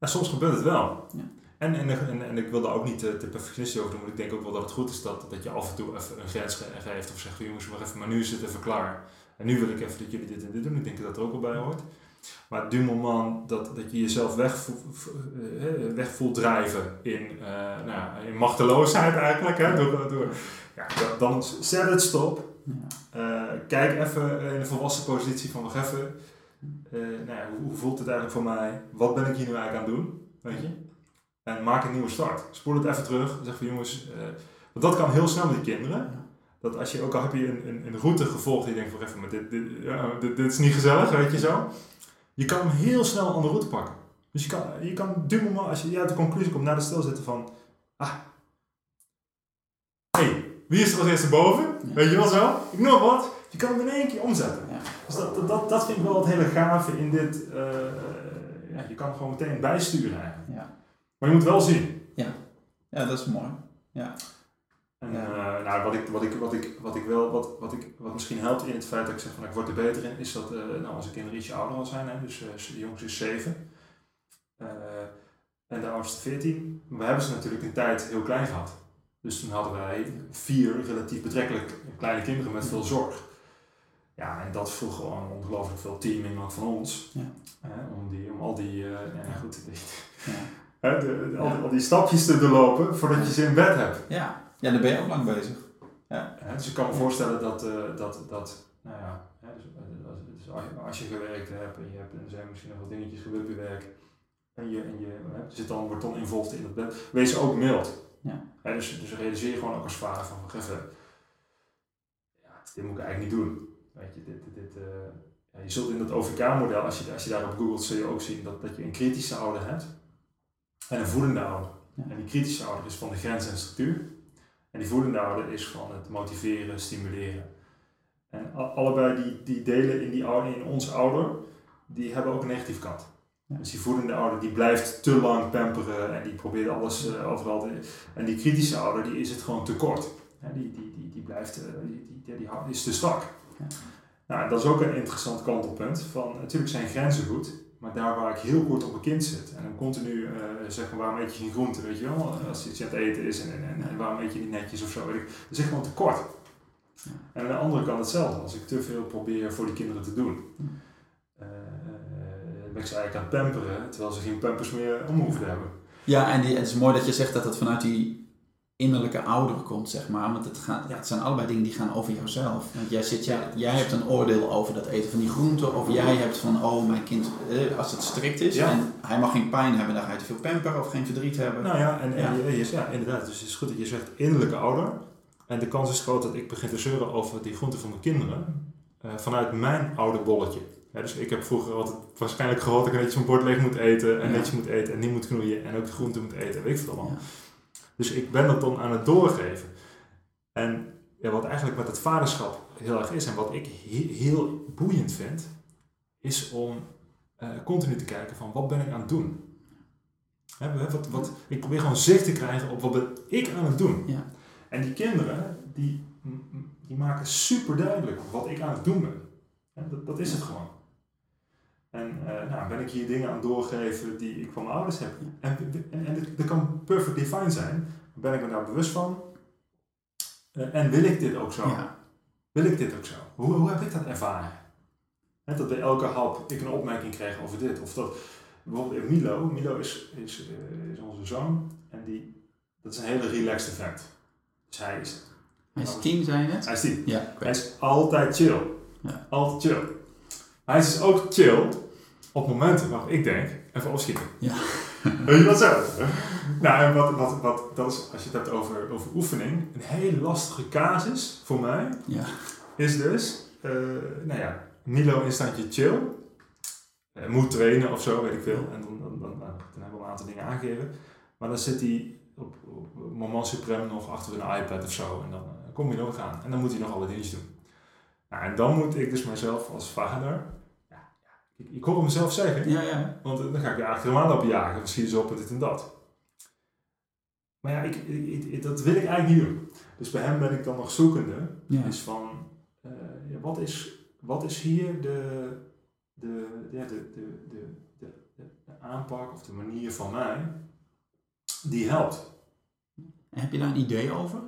uh, soms gebeurt het wel. Ja. En, en, en, en, ik wil daar ook niet te, te perfectionistisch over doen, maar ik denk ook wel dat het goed is dat, dat je af en toe even een grens geeft of zegt, jongens, maar even, maar nu is het even klaar. En nu wil ik even dat jullie dit en dit doen. Ik denk dat dat er ook wel bij hoort. Maar du moment dat, dat je jezelf weg, eh, weg voelt drijven in, uh, nou, in machteloosheid eigenlijk, hè, door, door, ja, dan zet het stop. Uh, kijk even in de volwassen positie van nog even, nou ja, hoe, hoe, voelt het eigenlijk voor mij? Wat ben ik hier nu eigenlijk aan het doen? Weet je? En maak een nieuwe start. Spoel het even terug. Zeg van jongens, want dat kan heel snel met die kinderen dat als je ook al heb je een, een, een route gevolgd die je denkt van even, maar dit, dit, ja, dit, dit, is niet gezellig, weet je zo. Je kan hem heel snel een andere route pakken. Dus je kan, je kan du moment, als je uit de conclusie komt, naar de stilzitten van, ah, hey, wie is er als eerste boven? Weet je wel zo? Ik noem wat. Je kan hem in één keer omzetten. Ja. Dus dat, dat, dat vind ik wel het hele gave in dit, uh, ja, je kan gewoon meteen bijsturen eigenlijk. Ja. Maar je moet wel zien. Ja, ja dat is mooi. Ja. En uh, nou, wat, ik, wat, ik, wat, ik, wat ik wel, wat, wat, ik, wat misschien helpt in het feit dat ik zeg van ik word er beter in, is dat uh, nou, als de kinderen ietsje ouder al zijn, hè, dus uh, de jongste is 7 en de oudste 14, we hebben ze natuurlijk een tijd heel klein gehad. Dus toen hadden wij vier relatief betrekkelijk kleine kinderen met veel zorg. Ja, en dat vroeg gewoon ongelooflijk veel teaming van ons. Ja. om, die, om al die, ja, goed, die, ja. de, al, al, die stapjes te doorlopen voordat je ze in bed hebt. Ja. Ja, daar ben je ook lang bezig. Ja. dus ik kan me voorstellen dat, uh, dat, dat nou ja, dus, dus, dus als je gewerkt hebt en je hebt en er zijn misschien nog wat dingetjes gebeurd je werk en je, en je zit dan, wordt dan involved in het bed, wees ook mild. Ja. dus, dus realiseer je gewoon ook als vader van, even, ja, dit moet ik eigenlijk niet doen. weet je, dit, dit, ja, je zult in dat OVK-model, als je, als je daarop googelt, zul je ook zien dat, dat je een kritische ouder hebt en een voedende ouder. En die kritische ouder is van de grens en structuur. En die voedende ouder is van het motiveren, stimuleren. En allebei die, die delen in, die ouder, in ons ouder, die hebben ook een negatief kant. Dus die voedende ouder die blijft te lang pamperen en die probeert alles uh, overal te... En die kritische ouder die is het gewoon te kort. Ja, die, die, die, die blijft, uh, die, die, die, is te strak. Ja. Nou, dat is ook een interessant kantelpunt. Van, natuurlijk zijn grenzen goed, maar daar waar ik heel kort op mijn kind zit en dan continu uh, zeg maar waarom eet je geen groente, weet je wel, als iets aan het eten is en, en, en waarom eet je niet netjes of zo, weet ik. Dat is gewoon te kort. Ja. En aan de andere kant hetzelfde, als ik te veel probeer voor die kinderen te doen. Uh, ben ik ze eigenlijk aan het pamperen, terwijl ze geen pampers meer om hoeven te hebben. Ja, en die, het is mooi dat je zegt dat het vanuit die innerlijke ouder komt, zeg maar. Want het, gaat, ja, het zijn allebei dingen die gaan over jouzelf. Want jij, zit, jij, jij hebt een oordeel over dat eten van die groenten. Of jij hebt van, oh mijn kind, eh, als het strikt is en hij mag geen pijn hebben, dan ga je te veel pamperen of geen verdriet hebben. Nou ja, en, en ja. Je, ja, inderdaad. Dus het is goed dat je zegt innerlijke ouder. En de kans is groot dat ik begin te zeuren over die groenten van mijn kinderen. Uh, vanuit mijn oude bolletje. Ja, dus ik heb vroeger altijd waarschijnlijk gehoord dat ik netjes mijn bord leeg moet eten. En netjes moet eten en niet moet knoeien. En ook de groenten moet eten. Weet ik veel allemaal. Dus ik ben dat dan aan het doorgeven. En ja, wat eigenlijk met het vaderschap heel erg is en wat ik heel boeiend vind, is om uh, continu te kijken van wat ben ik aan het doen. He, wat, wat, ik probeer gewoon zicht te krijgen op wat ben ik aan het doen. Ja. En die kinderen, die, die maken super duidelijk wat ik aan het doen ben. dat, dat is het gewoon. En uh, nou, ben ik hier dingen aan doorgeven die ik van mijn ouders heb. En, en, en dat kan perfectly fine zijn. Ben ik me daar bewust van? Uh, en wil ik dit ook zo? Ja. Wil ik dit ook zo? Hoe, hoe heb ik dat ervaren? He, dat bij elke hap ik een opmerking kreeg over dit. Of dat bijvoorbeeld Milo. Milo is, is, uh, is onze zoon. En die, dat is een hele relaxed effect. Dus hij is... Hij is tien, zei je net? Hij is tien. Ja, hij is altijd chill. Ja. Altijd chill. Hij is dus ook chill op momenten waarop ik denk, even opschieten. Ja. Weet je wat zo? nou, en wat, wat, wat, dat is, als je het hebt over, over oefening, een hele lastige casus voor mij ja. is dus, uh, nou ja, Milo in standje chill, uh, moet trainen of zo, weet ik veel, en dan, dan, dan, dan, hebben we een aantal dingen aangegeven, maar dan zit hij op, op moment supreme nog achter een iPad of zo, en dan uh, kom je nog aan, en dan moet hij nog alle dingen doen. Nou, en dan moet ik dus mezelf als vader ik, hoor mezelf zeggen. Ja, ja. Want dan ga ik weer achter hem aan lopen jagen. Misschien zo op en dit en dat. Maar ja, ik, ik, dat wil ik eigenlijk niet doen. Dus bij hem ben ik dan nog zoekende. Ja. Is van, uh, ja, wat, is, wat is hier de, de, ja, de, de, de, de, de aanpak of de manier van mij die helpt. Heb je daar een idee over?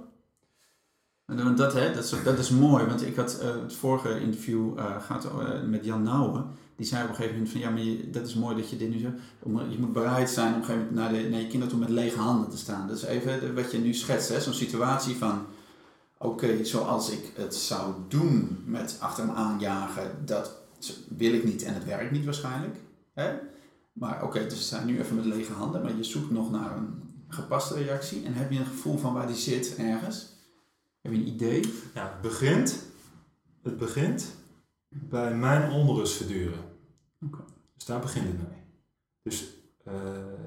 Dat, hè, dat, is, dat is mooi, want ik had uh, het vorige interview uh, gaat, uh, met Jan Nouwen die zei op een gegeven moment van ja, maar dat is mooi dat je dit nu zegt. Je moet bereid zijn om een gegeven moment naar, de, naar je kinderen toe met lege handen te staan. Dat is even wat je nu schetst, zo'n situatie van oké, zoals ik het zou doen met achter hem aanjagen, dat wil ik niet en het werkt niet waarschijnlijk. Hè? Maar oké, dus ze zijn nu even met lege handen, maar je zoekt nog naar een gepaste reactie en heb je een gevoel van waar die zit ergens? Heb je een idee? Ja, het begint, het begint bij mijn onrust verduren. Dus daar begint het mee. Dus, uh,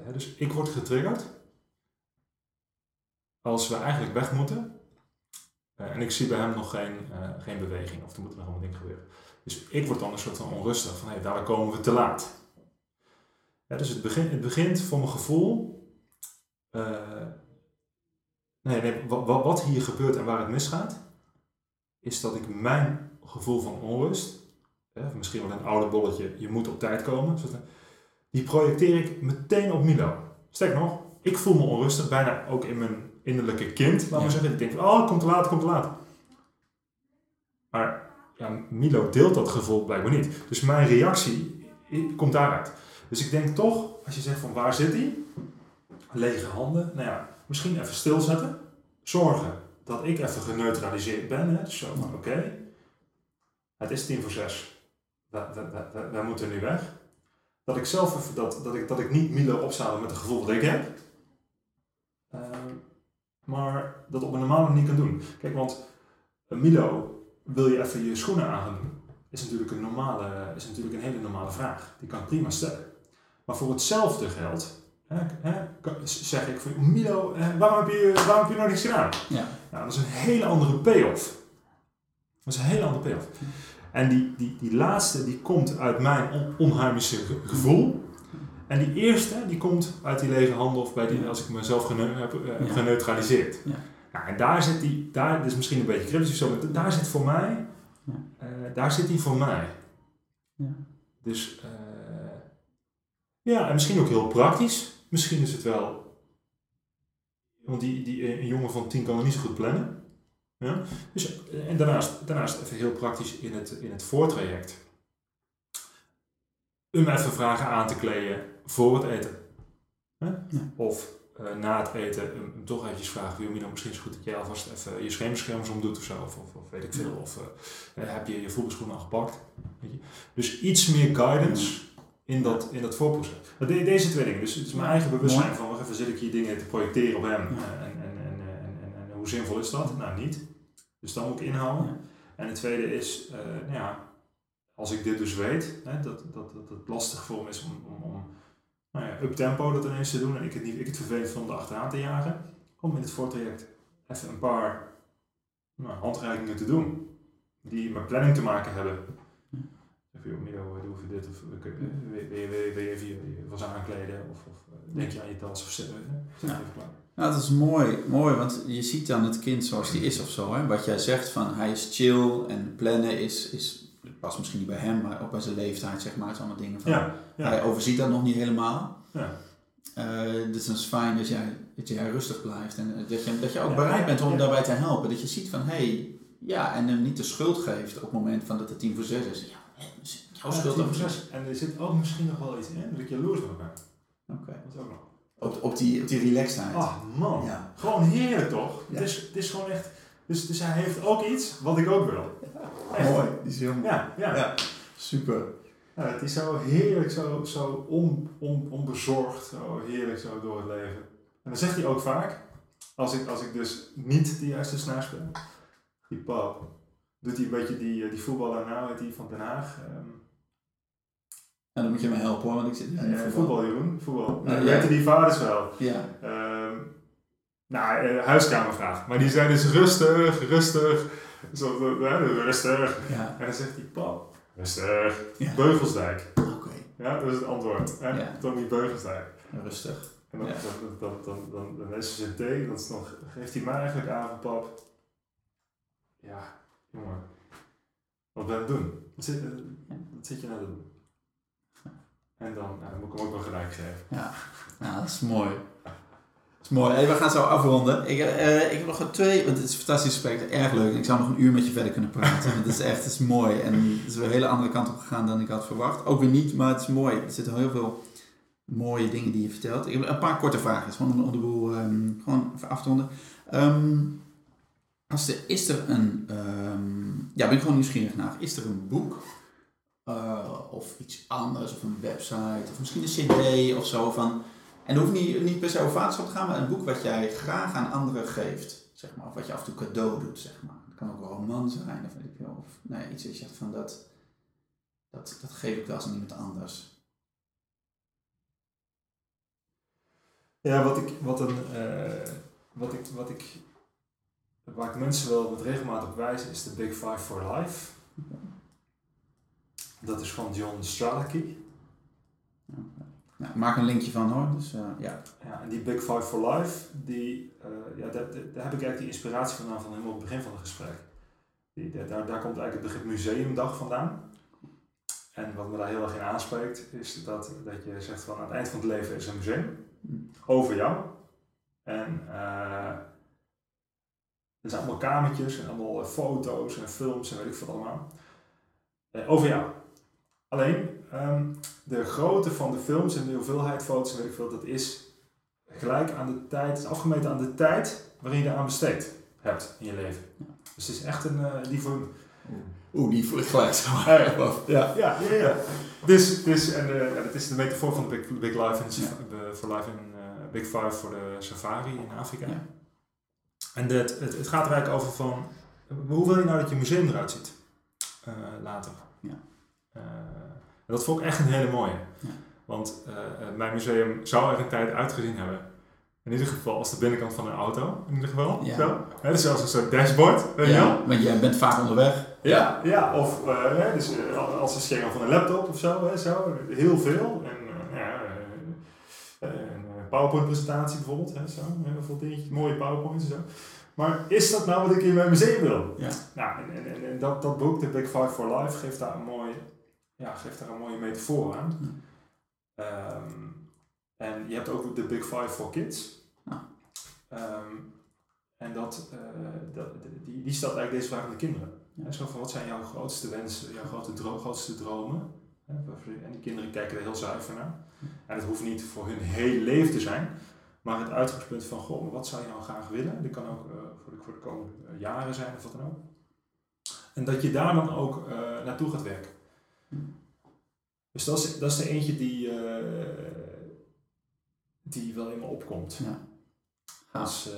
hè, dus ik word getriggerd als we eigenlijk weg moeten. Uh, en ik zie bij hem nog geen, uh, geen beweging of er moet nog allemaal dingen gebeuren. Dus ik word dan een soort van onrustig van hé, hey, daar komen we te laat. Ja, dus het, begint, het begint voor mijn gevoel. nee, nee wat, wat hier gebeurt en waar het misgaat, is dat ik mijn gevoel van onrust, misschien wel een oude bolletje, je moet op tijd komen, die projecteer ik meteen op Milo. Sterk nog, ik voel me onrustig, bijna ook in mijn innerlijke kind, laat maar zeggen. Ik denk van, oh, komt te laat, komt te laat. Maar ja, Milo deelt dat gevoel blijkbaar niet. Dus mijn reactie komt daaruit. Dus ik denk toch, als je zegt van waar zit hij? Lege handen. Nou ja, misschien even stilzetten. Zorgen dat ik even geneutraliseerd ben. Hè? Zo, oké. Het is tien voor zes. Wij, moeten nu weg. Dat ik zelf even, dat, dat, ik, dat ik niet Milo opzadel met het gevoel dat ik heb. Ehm, maar dat op een normale manier kan doen. Kijk, want Milo wil je even je schoenen aan doen? Is natuurlijk, een normale, is natuurlijk een hele normale vraag. Die kan ik prima stellen. Maar voor hetzelfde geld hè, hè, zeg ik van Milo, waarom heb, je, waarom heb je nog niks gedaan? Ja. Nou, dat is een hele andere payoff. Dat is een hele andere payoff. En die, die, die laatste die komt uit mijn on onheimische gevoel. En die eerste die komt uit die lege handen of bij die, als ik mezelf heb, uh, geneutraliseerd. Ja. Nou, en daar zit die, daar, is misschien een beetje cryptisch zo, maar daar zit voor mij, uh, daar zit die voor mij. Ja. Dus uh, ja, en misschien ook heel praktisch. Misschien is het wel, want die, die, een jongen van tien kan er niet zo goed plannen. Ja? Dus, en daarnaast, daarnaast even heel praktisch in het, in het voortraject. Om even vragen aan te kleden voor het eten. Ja. Of uh, na het eten hem toch eventjes vragen, wil je dan misschien zo goed dat jij alvast even je schermbeschermers omdoet of zo, of, of, of weet ik veel, of uh, heb je je voetbalschoenen al gepakt. Weet je? Dus iets meer guidance in dat, in dat voorproces. deze twee dingen, dus het is mijn eigen bewustzijn van, wacht even, zit ik hier dingen te projecteren op hem en, en, en, en, hoe zinvol is dat? Nou, niet. Dus dan moet ik inhouden. En het tweede is, uh, nou ja, als ik dit dus weet, hè, dat, dat, dat het lastig voor me is om, om, om nou ja, up-tempo dat ineens te doen en ik het, niet, ik het vervelend vond om achteraan te jagen, om in het voortraject even een paar nou, handreikingen te doen die met planning te maken hebben. Even, joh, Milo, doe je dit of wil je, wil je even je was aankleden of, of denk je aan je tas of zet even klaar. Nou, dat is mooi, mooi, want je ziet dan het kind zoals die is of zo. Hè? Wat jij zegt van hij is chill en plannen is, is past misschien niet bij hem, maar ook bij zijn leeftijd, zeg maar. Het allemaal dingen van, ja, Hij overziet dat nog niet helemaal. Ja. Uh, dus het is fijn dat jij, dat jij rustig blijft en eh, dat je, dat je ook bereid bent om daarbij te helpen. Dat je ziet van, hé, hey, ja, en hem niet de schuld geeft op het moment van dat het 10 voor 6 is. Ja, jouw schuld voor 6. En er zit ook misschien nog wel iets in dat ik jaloers van ben. Oké. Dat is ook nog. Op, op, die, op die relaxedheid. Ah, man. Ja. Gewoon heerlijk toch? Het, is, het is gewoon echt... Dus, dus hij heeft ook iets wat ik ook wil. Mooi, die is heel mooi. Ja, ja. Super. Ja, het is zo heerlijk, zo, zo on, on, onbezorgd, zo heerlijk zo door het leven. En dan zegt hij ook vaak, als ik, als ik dus niet de juiste snaar speel, die pap, doet hij een beetje die, eh, die voetballer nou, die van Den Haag. Um, en dan moet je me helpen hoor, want ik zit ja, ja, voetbal. voetbal, Jeroen, voetbal. Nou, je die vaders wel. Ja. Um, nou, uh, huiskamervraag. Maar die zijn dus rustig, rustig. Zo, uh, rustig. Ja. En dan zegt hij, pap, rustig. Ja. Beugelsdijk. Oké. Ja, dat is het antwoord. Hè? Ja. Tommy Beugelsdijk. Rustig. En dan, ja. dan, dan, dan, dan, dan, is zijn thee, dat is nog, geeft hij mij eigenlijk aan van pap. Ja, jongen. Wat ben je aan het doen? Wat zit, wat zit je nou te doen? En dan, nou, dan moet ik hem ook nog gelijk geven. Ja, nou, dat is mooi. Dat is mooi. Hey, we gaan zo afronden. Ik, uh, ik heb nog twee, want het is een fantastisch gesprek, erg leuk. Ik zou nog een uur met je verder kunnen praten. want het is echt het is mooi. En het is weer een hele andere kant op gegaan dan ik had verwacht. Ook weer niet, maar het is mooi. Er zitten heel veel mooie dingen die je vertelt. Ik heb een paar korte vragen, gewoon om de boel um, gewoon even af. Um, als er, is er een, um, ja, ben ik gewoon nieuwsgierig naar. Is er een boek uh, of iets anders, of een website, of misschien een cd of zo. Van, en het hoeft niet, niet per se over vaderschap te gaan, maar een boek wat jij graag aan anderen geeft. Zeg maar, of wat je af en toe cadeau doet, zeg maar. Het kan ook wel een man zijn, of weet ik wel. Of nee, iets dat je zegt van dat, dat, dat geef ik wel eens aan iemand anders. Ja, wat ik, wat een, uh, wat ik, wat ik, waar ik mensen wel met regelmaat op wijs, is de Big Five for Life. Dat is van John Strelicky. Nou, maak een linkje van hoor. Dus, uh, ja. ja, en die Big Five for Life, die, uh, ja, daar, daar, heb ik eigenlijk die inspiratie vandaan van helemaal op het begin van het gesprek. Die, daar, daar komt eigenlijk het begrip museumdag vandaan. En wat me daar heel erg in aanspreekt, is dat, dat je zegt van aan het eind van het leven is een museum mm. over jou. En uh, er zijn allemaal kamertjes en allemaal foto's en films en weet ik wat allemaal. over jou. Alleen, um, de grootte van de films en de hoeveelheid foto's, weet ik veel, dat is gelijk aan de tijd, is afgemeten aan de tijd waarin je eraan besteed hebt in je leven. Dus het is echt een, uh, die voor... Oeh, die voor het gelijk. ja. ja, ja, ja. Dus, dus en uh, ja, dat is de metafoor van de Big, big Life in, ja. for Life in uh, Big Five voor de safari in Afrika. Ja. En het, het, het gaat er eigenlijk over van hoe wil je nou dat je museum eruit ziet uh, later? Ja. Uh, dat vond ik echt een hele mooie. Ja. Want mijn museum zou er een tijd uitgezien hebben. In ieder geval als de binnenkant van een auto, in ieder geval. Ja. Zo. He, dus als een soort dashboard, weet je wel? Want jij bent vaak onderweg. Ja, ja of uh, dus, als een scherm van een laptop of zo, hè, zo. heel veel. En, ja, een PowerPoint-presentatie bijvoorbeeld, hè, zo. heel veel mooie PowerPoints en zo. Maar is dat nou wat ik in mijn museum wil? Ja. Nou, en, en, en dat, dat boek, The Big Five for Life, geeft daar een mooie, ja, geeft daar een mooie metafoor aan. Um, en je hebt ook The Big Five for Kids. Um, en dat, uh, dat, die, die stelt eigenlijk deze vraag aan de kinderen. Ja. Zo van, wat zijn jouw grootste wensen, jouw grote dro grootste dromen? En die kinderen kijken er heel zuiver naar. En het hoeft niet voor hun hele leven te zijn. Maar het uitgangspunt van, goh, wat zou je nou graag willen? Dat kan ook uh, voor, de, voor de komende uh, jaren zijn of wat dan ook. En dat je daar dan ook uh, naartoe gaat werken. Dus dat is, dat is de eentje die, die wel in me opkomt. Ja. Dus,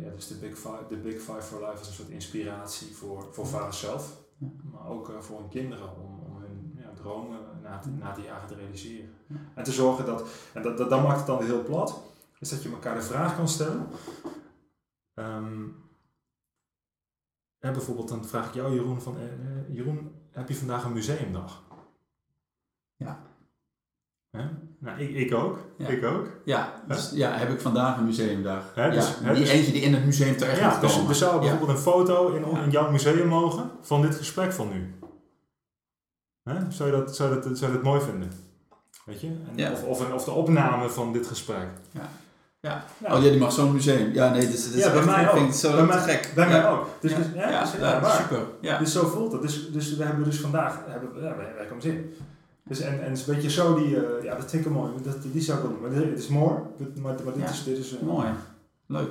ja, dus de Big, Five, de Big Five for Life is een soort inspiratie voor, voor vaders zelf. Ja. Maar ook voor hun kinderen om, om hun ja, dromen na te, na te jagen te realiseren. En te zorgen dat, en dat, dat, dat maakt het dan heel plat is dat je elkaar de vraag kan stellen. Um, bijvoorbeeld dan vraag ik jou Jeroen van, eh, eh, Jeroen, heb je vandaag een museumdag? Ja. Nou, ik, ik ook. Ja. Ik ook. Ja, dus, ja, heb ik vandaag een museumdag. dus, ja, die dus, eentje die in het museum terecht ja, dus, er zou bijvoorbeeld een foto in, in jouw museum mogen van dit gesprek van nu. Zou, je dat, zou, dat, zou je dat mooi vinden? Weet je? En of, of, of de opname van dit gesprek. Ja. Ja. Nou. Oh ja, die mag zo'n museum. Ja, nee, dus, ja, bij mij ook. zo bij mij, gek. Bij mij ook. Dus, ja, dus, ja, dus, ja, super. Ja. Dus zo voelt het. Dus, dus we hebben dus vandaag, hebben, ja, wij, wij komen zin. Dus en, en het is een beetje zo die, uh, ja, dat vind ik mooi. Dat, die zou ik doen. Maar het is mooi, maar, maar dit is, dit is uh, mooi. Leuk.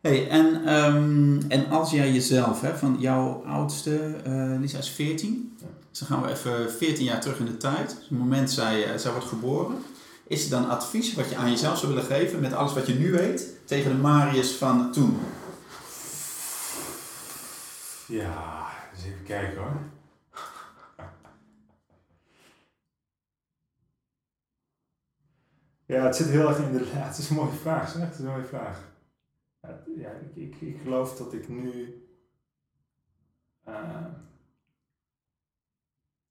Hey, en, um, en als jij jezelf, hè, van jouw oudste, uh, Lisa is 14. Dus dan gaan we even 14 jaar terug in de tijd. Dus het moment zij, zij wordt geboren. Is er dan advies wat je aan jezelf zou willen geven met alles wat je nu weet tegen de Marius van toen? Ja, eens even kijken hoor. Ja, het zit heel erg in de. Ja, het is een mooie vraag, zeg. Het is een mooie vraag. Ja, ik, ik, ik geloof dat ik nu. Uh,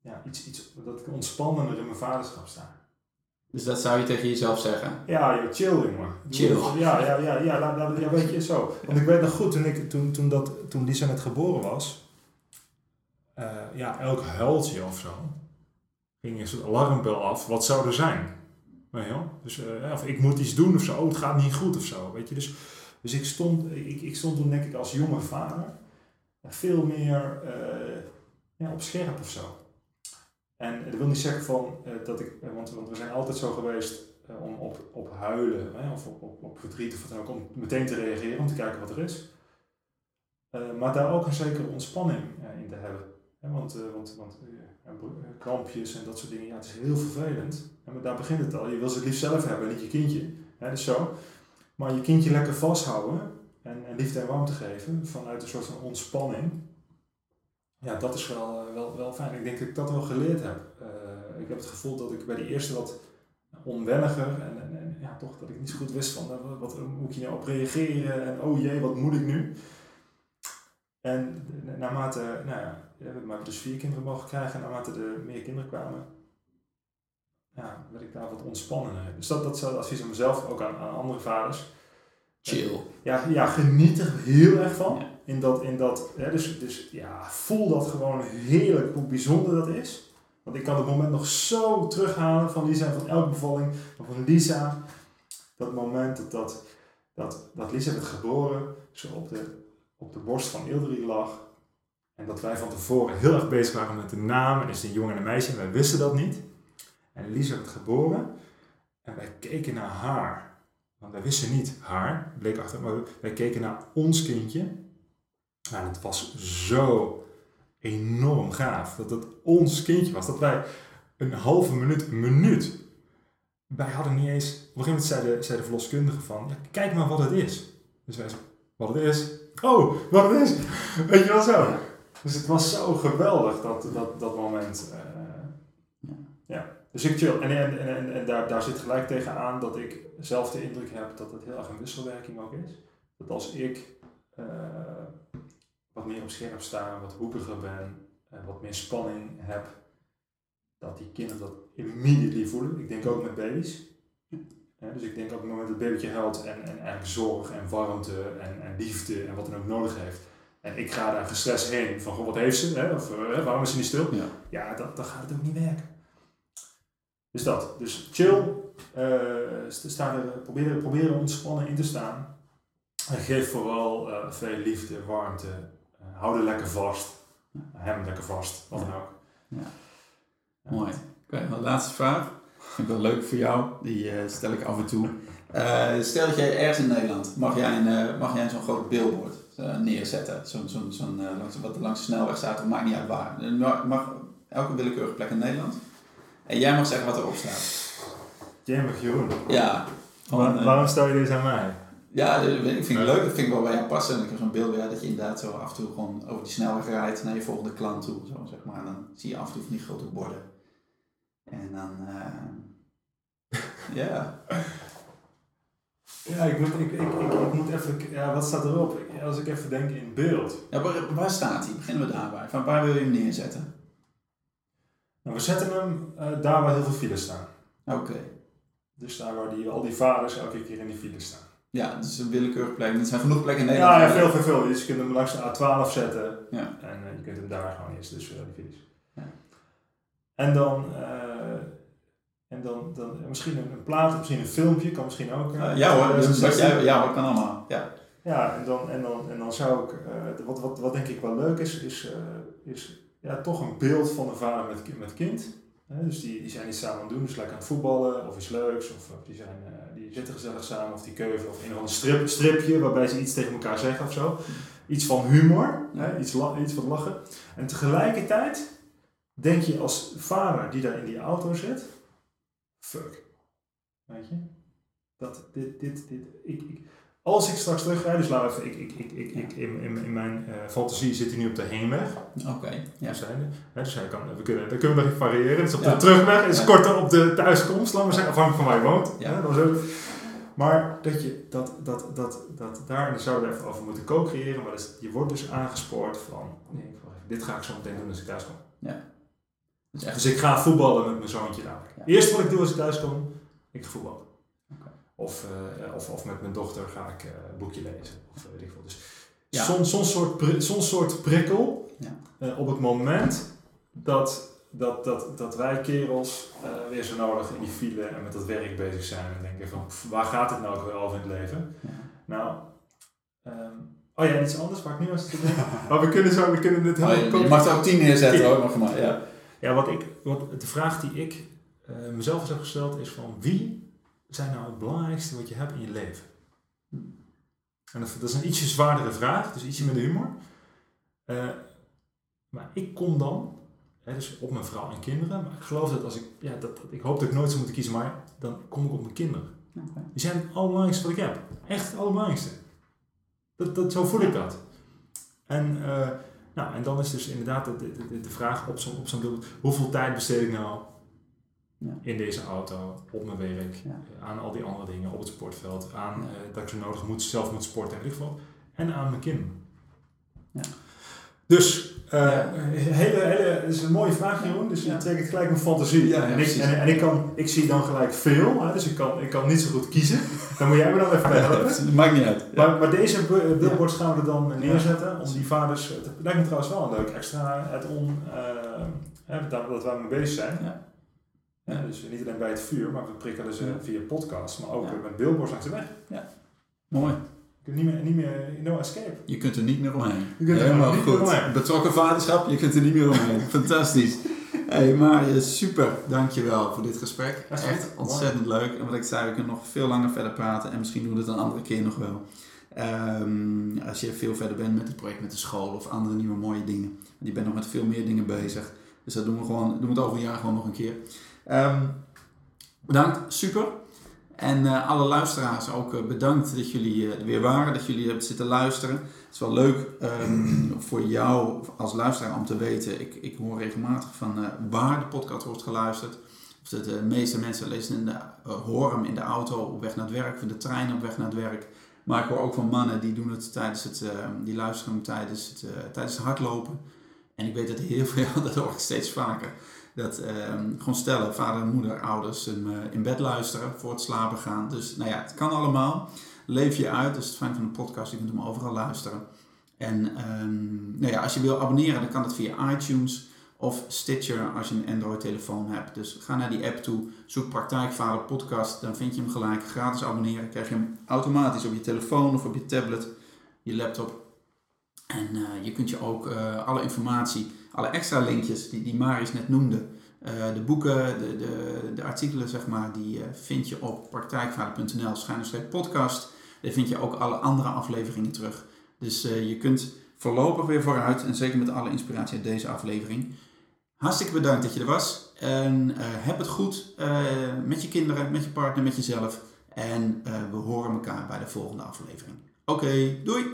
ja, iets, iets, dat ik ontspannender in mijn vaderschap sta. Dus dat zou je tegen jezelf zeggen? Ja, joh, chill jongen. Chill. Ja, ja, ja, ja, ja, weet je, zo. Want ik weet nog goed, toen, ik, toen, toen, dat, toen Lisa net geboren was, uh, ja, elk huiltje of zo, ging een soort alarmbel af, wat zou er zijn? Wel? Dus, uh, of ik moet iets doen of zo, oh, het gaat niet goed of zo, weet je. Dus, dus ik, stond, ik, ik stond toen denk ik als jonge vader veel meer uh, ja, op scherp of zo. En dat wil niet zeggen van, dat ik, want, want we zijn altijd zo geweest om op, op huilen hè, of op, op, verdriet of wat dan ook, om meteen te reageren, om te kijken wat er is. maar daar ook een zekere ontspanning in te hebben. Hè, want want, want krampjes en dat soort dingen, ja, het is heel vervelend. En maar daar begint het al. Je wil ze het liefst zelf hebben, niet je kindje. Hè, dus zo. Maar je kindje lekker vasthouden en, en liefde en warmte geven vanuit een soort van ontspanning ja, dat is wel, eh, wel, wel fijn. Ik denk dat ik dat wel geleerd heb. Uh, ik heb het gevoel dat ik bij de eerste wat onwenniger en, en, ja, toch dat ik niet zo goed wist van uh, wat, hoe moet je nou op reageren en oh jee, wat moet ik nu? En naarmate, nou ja, we hebben dus vier kinderen mogen krijgen en naarmate er meer kinderen kwamen, ja, werd ik daar wat ontspannender. Dus dat, dat is het advies aan mezelf, ook aan, aan andere vaders. Chill. Ja, ja, geniet er heel erg van. In dat, in dat, hè, dus, dus ja, voel dat gewoon heerlijk hoe bijzonder dat is. Want ik kan het moment nog zo terughalen van Lisa en van elke bevalling. Van Lisa, dat moment dat, dat, dat, dat Lisa werd geboren, zo op de, op de borst van Ildri lag. En dat wij van tevoren heel erg bezig waren met de naam. En is het een jongen en een meisje en wij wisten dat niet. En Lisa werd geboren en wij keken naar haar. Want wij wisten niet haar, bleek achter, maar wij keken naar ons kindje. En het was zo enorm gaaf dat het ons kindje was. Dat wij een halve minuut, een minuut, wij hadden niet eens... Op een gegeven moment zei de, verloskundige van, kijk maar wat het is. Dus wij zeiden, wat het is, Oh, wat is Weet je wel zo. Dus het was zo geweldig, dat, dat, dat moment. Uh, ja. Dus ik chill. En, en, en, en daar, daar zit gelijk tegenaan dat ik zelf de indruk heb dat het heel erg een wisselwerking ook is. Dat als ik uh, wat meer op scherp sta, wat hoekiger ben, en wat meer spanning heb, dat die kinderen dat immediately voelen. Ik denk ook met baby's. Dus ik denk op het moment dat het babytje huilt en, en eigenlijk zorg en warmte en, en liefde en wat dan ook nodig heeft. En ik ga daar gestrest heen van, goh, wat heeft ze? Hè? Of uh, waarom is ze niet stil? Ja, ja dat, dan gaat het ook niet werken. Dus dat. Dus chill. Uh, sta er, probeer, probeer ontspannen in te staan. En geef vooral uh, veel liefde, warmte. hou er lekker vast. Hem lekker vast, wat dan ook. Ja. Mooi. Oké, okay, laatste vraag. Vind ik wel leuk voor jou. Die uh, stel ik af en toe. Uh, stel dat jij ergens in Nederland, mag jij, een, uh, mag jij zo'n groot billboard neerzetten? Zo'n, zo'n, zo'n, wat er langs de snelweg staat, dat maakt niet uit waar. Mag, elke willekeurige plek in Nederland. En jij mag zeggen wat erop staat. Jij mag Jeroen. Ja. Waar, waarom stel je deze aan mij? Ja, dat vind ik leuk. Dat vind ik wel bij jou passen. En ik heb zo'n beeld dat je inderdaad zo af en toe gewoon over die snelweg rijdt naar je volgende klant toe. Zo, zeg maar. En dan zie je af en toe van die grote borden. En dan, uh, ja. Ja, ik moet, ik, ik, ik, ik, moet even, ja, wat staat erop? Als ik even denk in beeld. Ja, waar, waar staat hij? Beginnen we daarbij. Van waar wil je hem neerzetten? Nou, we zetten hem uh, daar waar heel veel files staan. Oké. Dus daar waar die, al die vaders elke keer in die files staan. Ja, dus een willekeurig plek. Er zijn genoeg plekken in Nederland. Ja, ja veel, veel, veel. Dus je kunt hem langs de A12 zetten. Ja. En uh, je kunt hem daar gewoon eerst dus uh, die files. Ja. En dan, uh, en dan, dan misschien een, een plaat, misschien een filmpje, kan misschien ook. Uh, ja hoor, dus wat jij, ja hoor, kan allemaal. Ja, ja en, dan, en, dan, en dan zou ik, uh, wat, wat, wat denk ik wel leuk is, is, uh, is ja, toch een beeld van een vader met, met kind. dus die, die zijn iets samen aan het doen, dus lekker aan het voetballen of iets leuks, of, of die, zijn, die zitten gezellig samen, of die keuven, of een of ander strip, stripje waarbij ze iets tegen elkaar zeggen of zo. Iets van humor, hè, iets, la, iets van lachen. En tegelijkertijd denk je als vader die daar in die auto zit, fuck. Weet je? Dat, dit, dit, dit, ik, ik, als ik straks terugrijd, dus laat even, ik, ik, ik, ik, ik in, in, in mijn uh, fantasie zit hij nu op de heenweg. Oké, okay, ja. Dus, hè, dus hij kan, we kunnen, dan kunnen we nog even variëren. Dus op de terugweg is korter op de thuiskomst, laten we zeggen, afhankelijk van waar je woont. Ja. Hè, zo. Maar dat je, dat, dat, dat, dat, daar zouden we even over moeten co-creëren, maar dus, je wordt dus aangespoord van, nee, dit ga ik zo meteen doen als ik thuis kom. Ja. Dus, dus ik ga voetballen met mijn zoontje dadelijk. Ja. Eerst wat ik doe als ik thuis kom, ik ga voetballen. Okay. Of, uh, of, of met mijn dochter ga ik uh, een boekje lezen. Of weet ik veel. Dus ja. zo'n zo soort, zo soort prikkel ja. uh, op het moment dat, dat, dat, dat wij kerels weer zo nodig in die file en met dat werk bezig zijn. En denken van, pff, waar gaat het nou wel over in het leven? Nou, um, Oh ja, iets anders waar ik nu aan zit te denken. maar we kunnen zo, we kunnen dit helemaal... Oh, je mag er ook tien neerzetten hoor, maar. Ja. Ja, wat ik, wat, de vraag die ik uh, mezelf eens heb gesteld is van wie zijn nou het belangrijkste wat je hebt in je leven? En dat, dat is een ietsje zwaardere vraag, dus ietsje met humor. Uh, maar ik kom dan, hè, dus op mijn vrouw en kinderen, maar ik geloof dat als ik, ja, dat, ik hoop dat ik nooit zou moeten kiezen, maar dan kom ik op mijn kinderen. Okay. Die zijn het allerbelangrijkste wat ik heb. Echt het allerbelangrijkste. Dat, dat, zo voel ik dat. En uh, nou, en dan is dus inderdaad de, de, de vraag op zo'n op zo'n hoeveel tijd besteed ik nou ja. in deze auto, op mijn werk, ja. aan al die andere dingen, op het sportveld, aan ja. uh, dat ik zo nodig moet, zelf moet sporten en weet en aan mijn kinderen. Dus uh, hele, hele, het is een mooie vraag, Jeroen. Dus je ja. trekt gelijk mijn fantasie. Ja, en, ik, en, en, ik, kan, ik zie dan gelijk veel, hè, dus ik kan, ik kan niet zo goed kiezen. Dan moet jij me dan even bij helpen. Dat maakt niet uit. Maar, maar deze billboards gaan we er dan neerzetten. Om die vaders. Het lijkt me trouwens wel een leuk extra het on uh, dat, dat we mee bezig zijn. Ja. dus niet alleen bij het vuur, maar we prikkelen ze via podcast, maar ook met billboards langs de weg. Ja. Mooi. Je kunt niet meer, niet meer, no escape. Je kunt er niet meer omheen. Helemaal goed. Omheen. Betrokken vaderschap, je kunt er niet meer omheen. Fantastisch. Hey Marje, super. Dankjewel voor dit gesprek. Echt ontzettend leuk. En wat ik zei, we kunnen nog veel langer verder praten. En misschien doen we het een andere keer nog wel. Um, als je veel verder bent met het project met de school of andere nieuwe mooie dingen. Je bent nog met veel meer dingen bezig. Dus dat doen we gewoon, doen we het over een jaar gewoon nog een keer. Um, bedankt, super. En alle luisteraars ook bedankt dat jullie er weer waren, dat jullie hebben zitten luisteren. Het is wel leuk um, voor jou als luisteraar om te weten. Ik, ik hoor regelmatig van waar de podcast wordt geluisterd. Of de meeste mensen lezen in de, horen hem in de auto op weg naar het werk, of de trein op weg naar het werk. Maar ik hoor ook van mannen die doen het tijdens het, die luisteren tijdens het, tijdens het hardlopen. En ik weet dat heel veel, dat hoor ik steeds vaker, dat ehm, gewoon stellen, vader moeder, ouders uh, in bed luisteren voor het slapen gaan. Dus nou ja, het kan allemaal. Leef je uit, dus het fijn van de podcast, je kunt hem overal luisteren. En um, nou ja, als je wil abonneren, dan kan dat via iTunes of Stitcher als je een Android-telefoon hebt. Dus ga naar die app toe, zoek Praktijkvader Podcast, dan vind je hem gelijk. Gratis abonneren, krijg je hem automatisch op je telefoon of op je tablet, je laptop. En uh, je kunt je ook uh, alle informatie, alle extra linkjes die, die Maris net noemde, uh, de boeken, de, de, de artikelen zeg maar, die vind je op praktijkvader.nl schuine podcast. Daar vind je ook alle andere afleveringen terug. Dus je kunt voorlopig weer vooruit en zeker met alle inspiratie uit deze aflevering. Hartstikke bedankt dat je er was. En heb het goed met je kinderen, met je partner, met jezelf. En we horen elkaar bij de volgende aflevering. Oké, doei!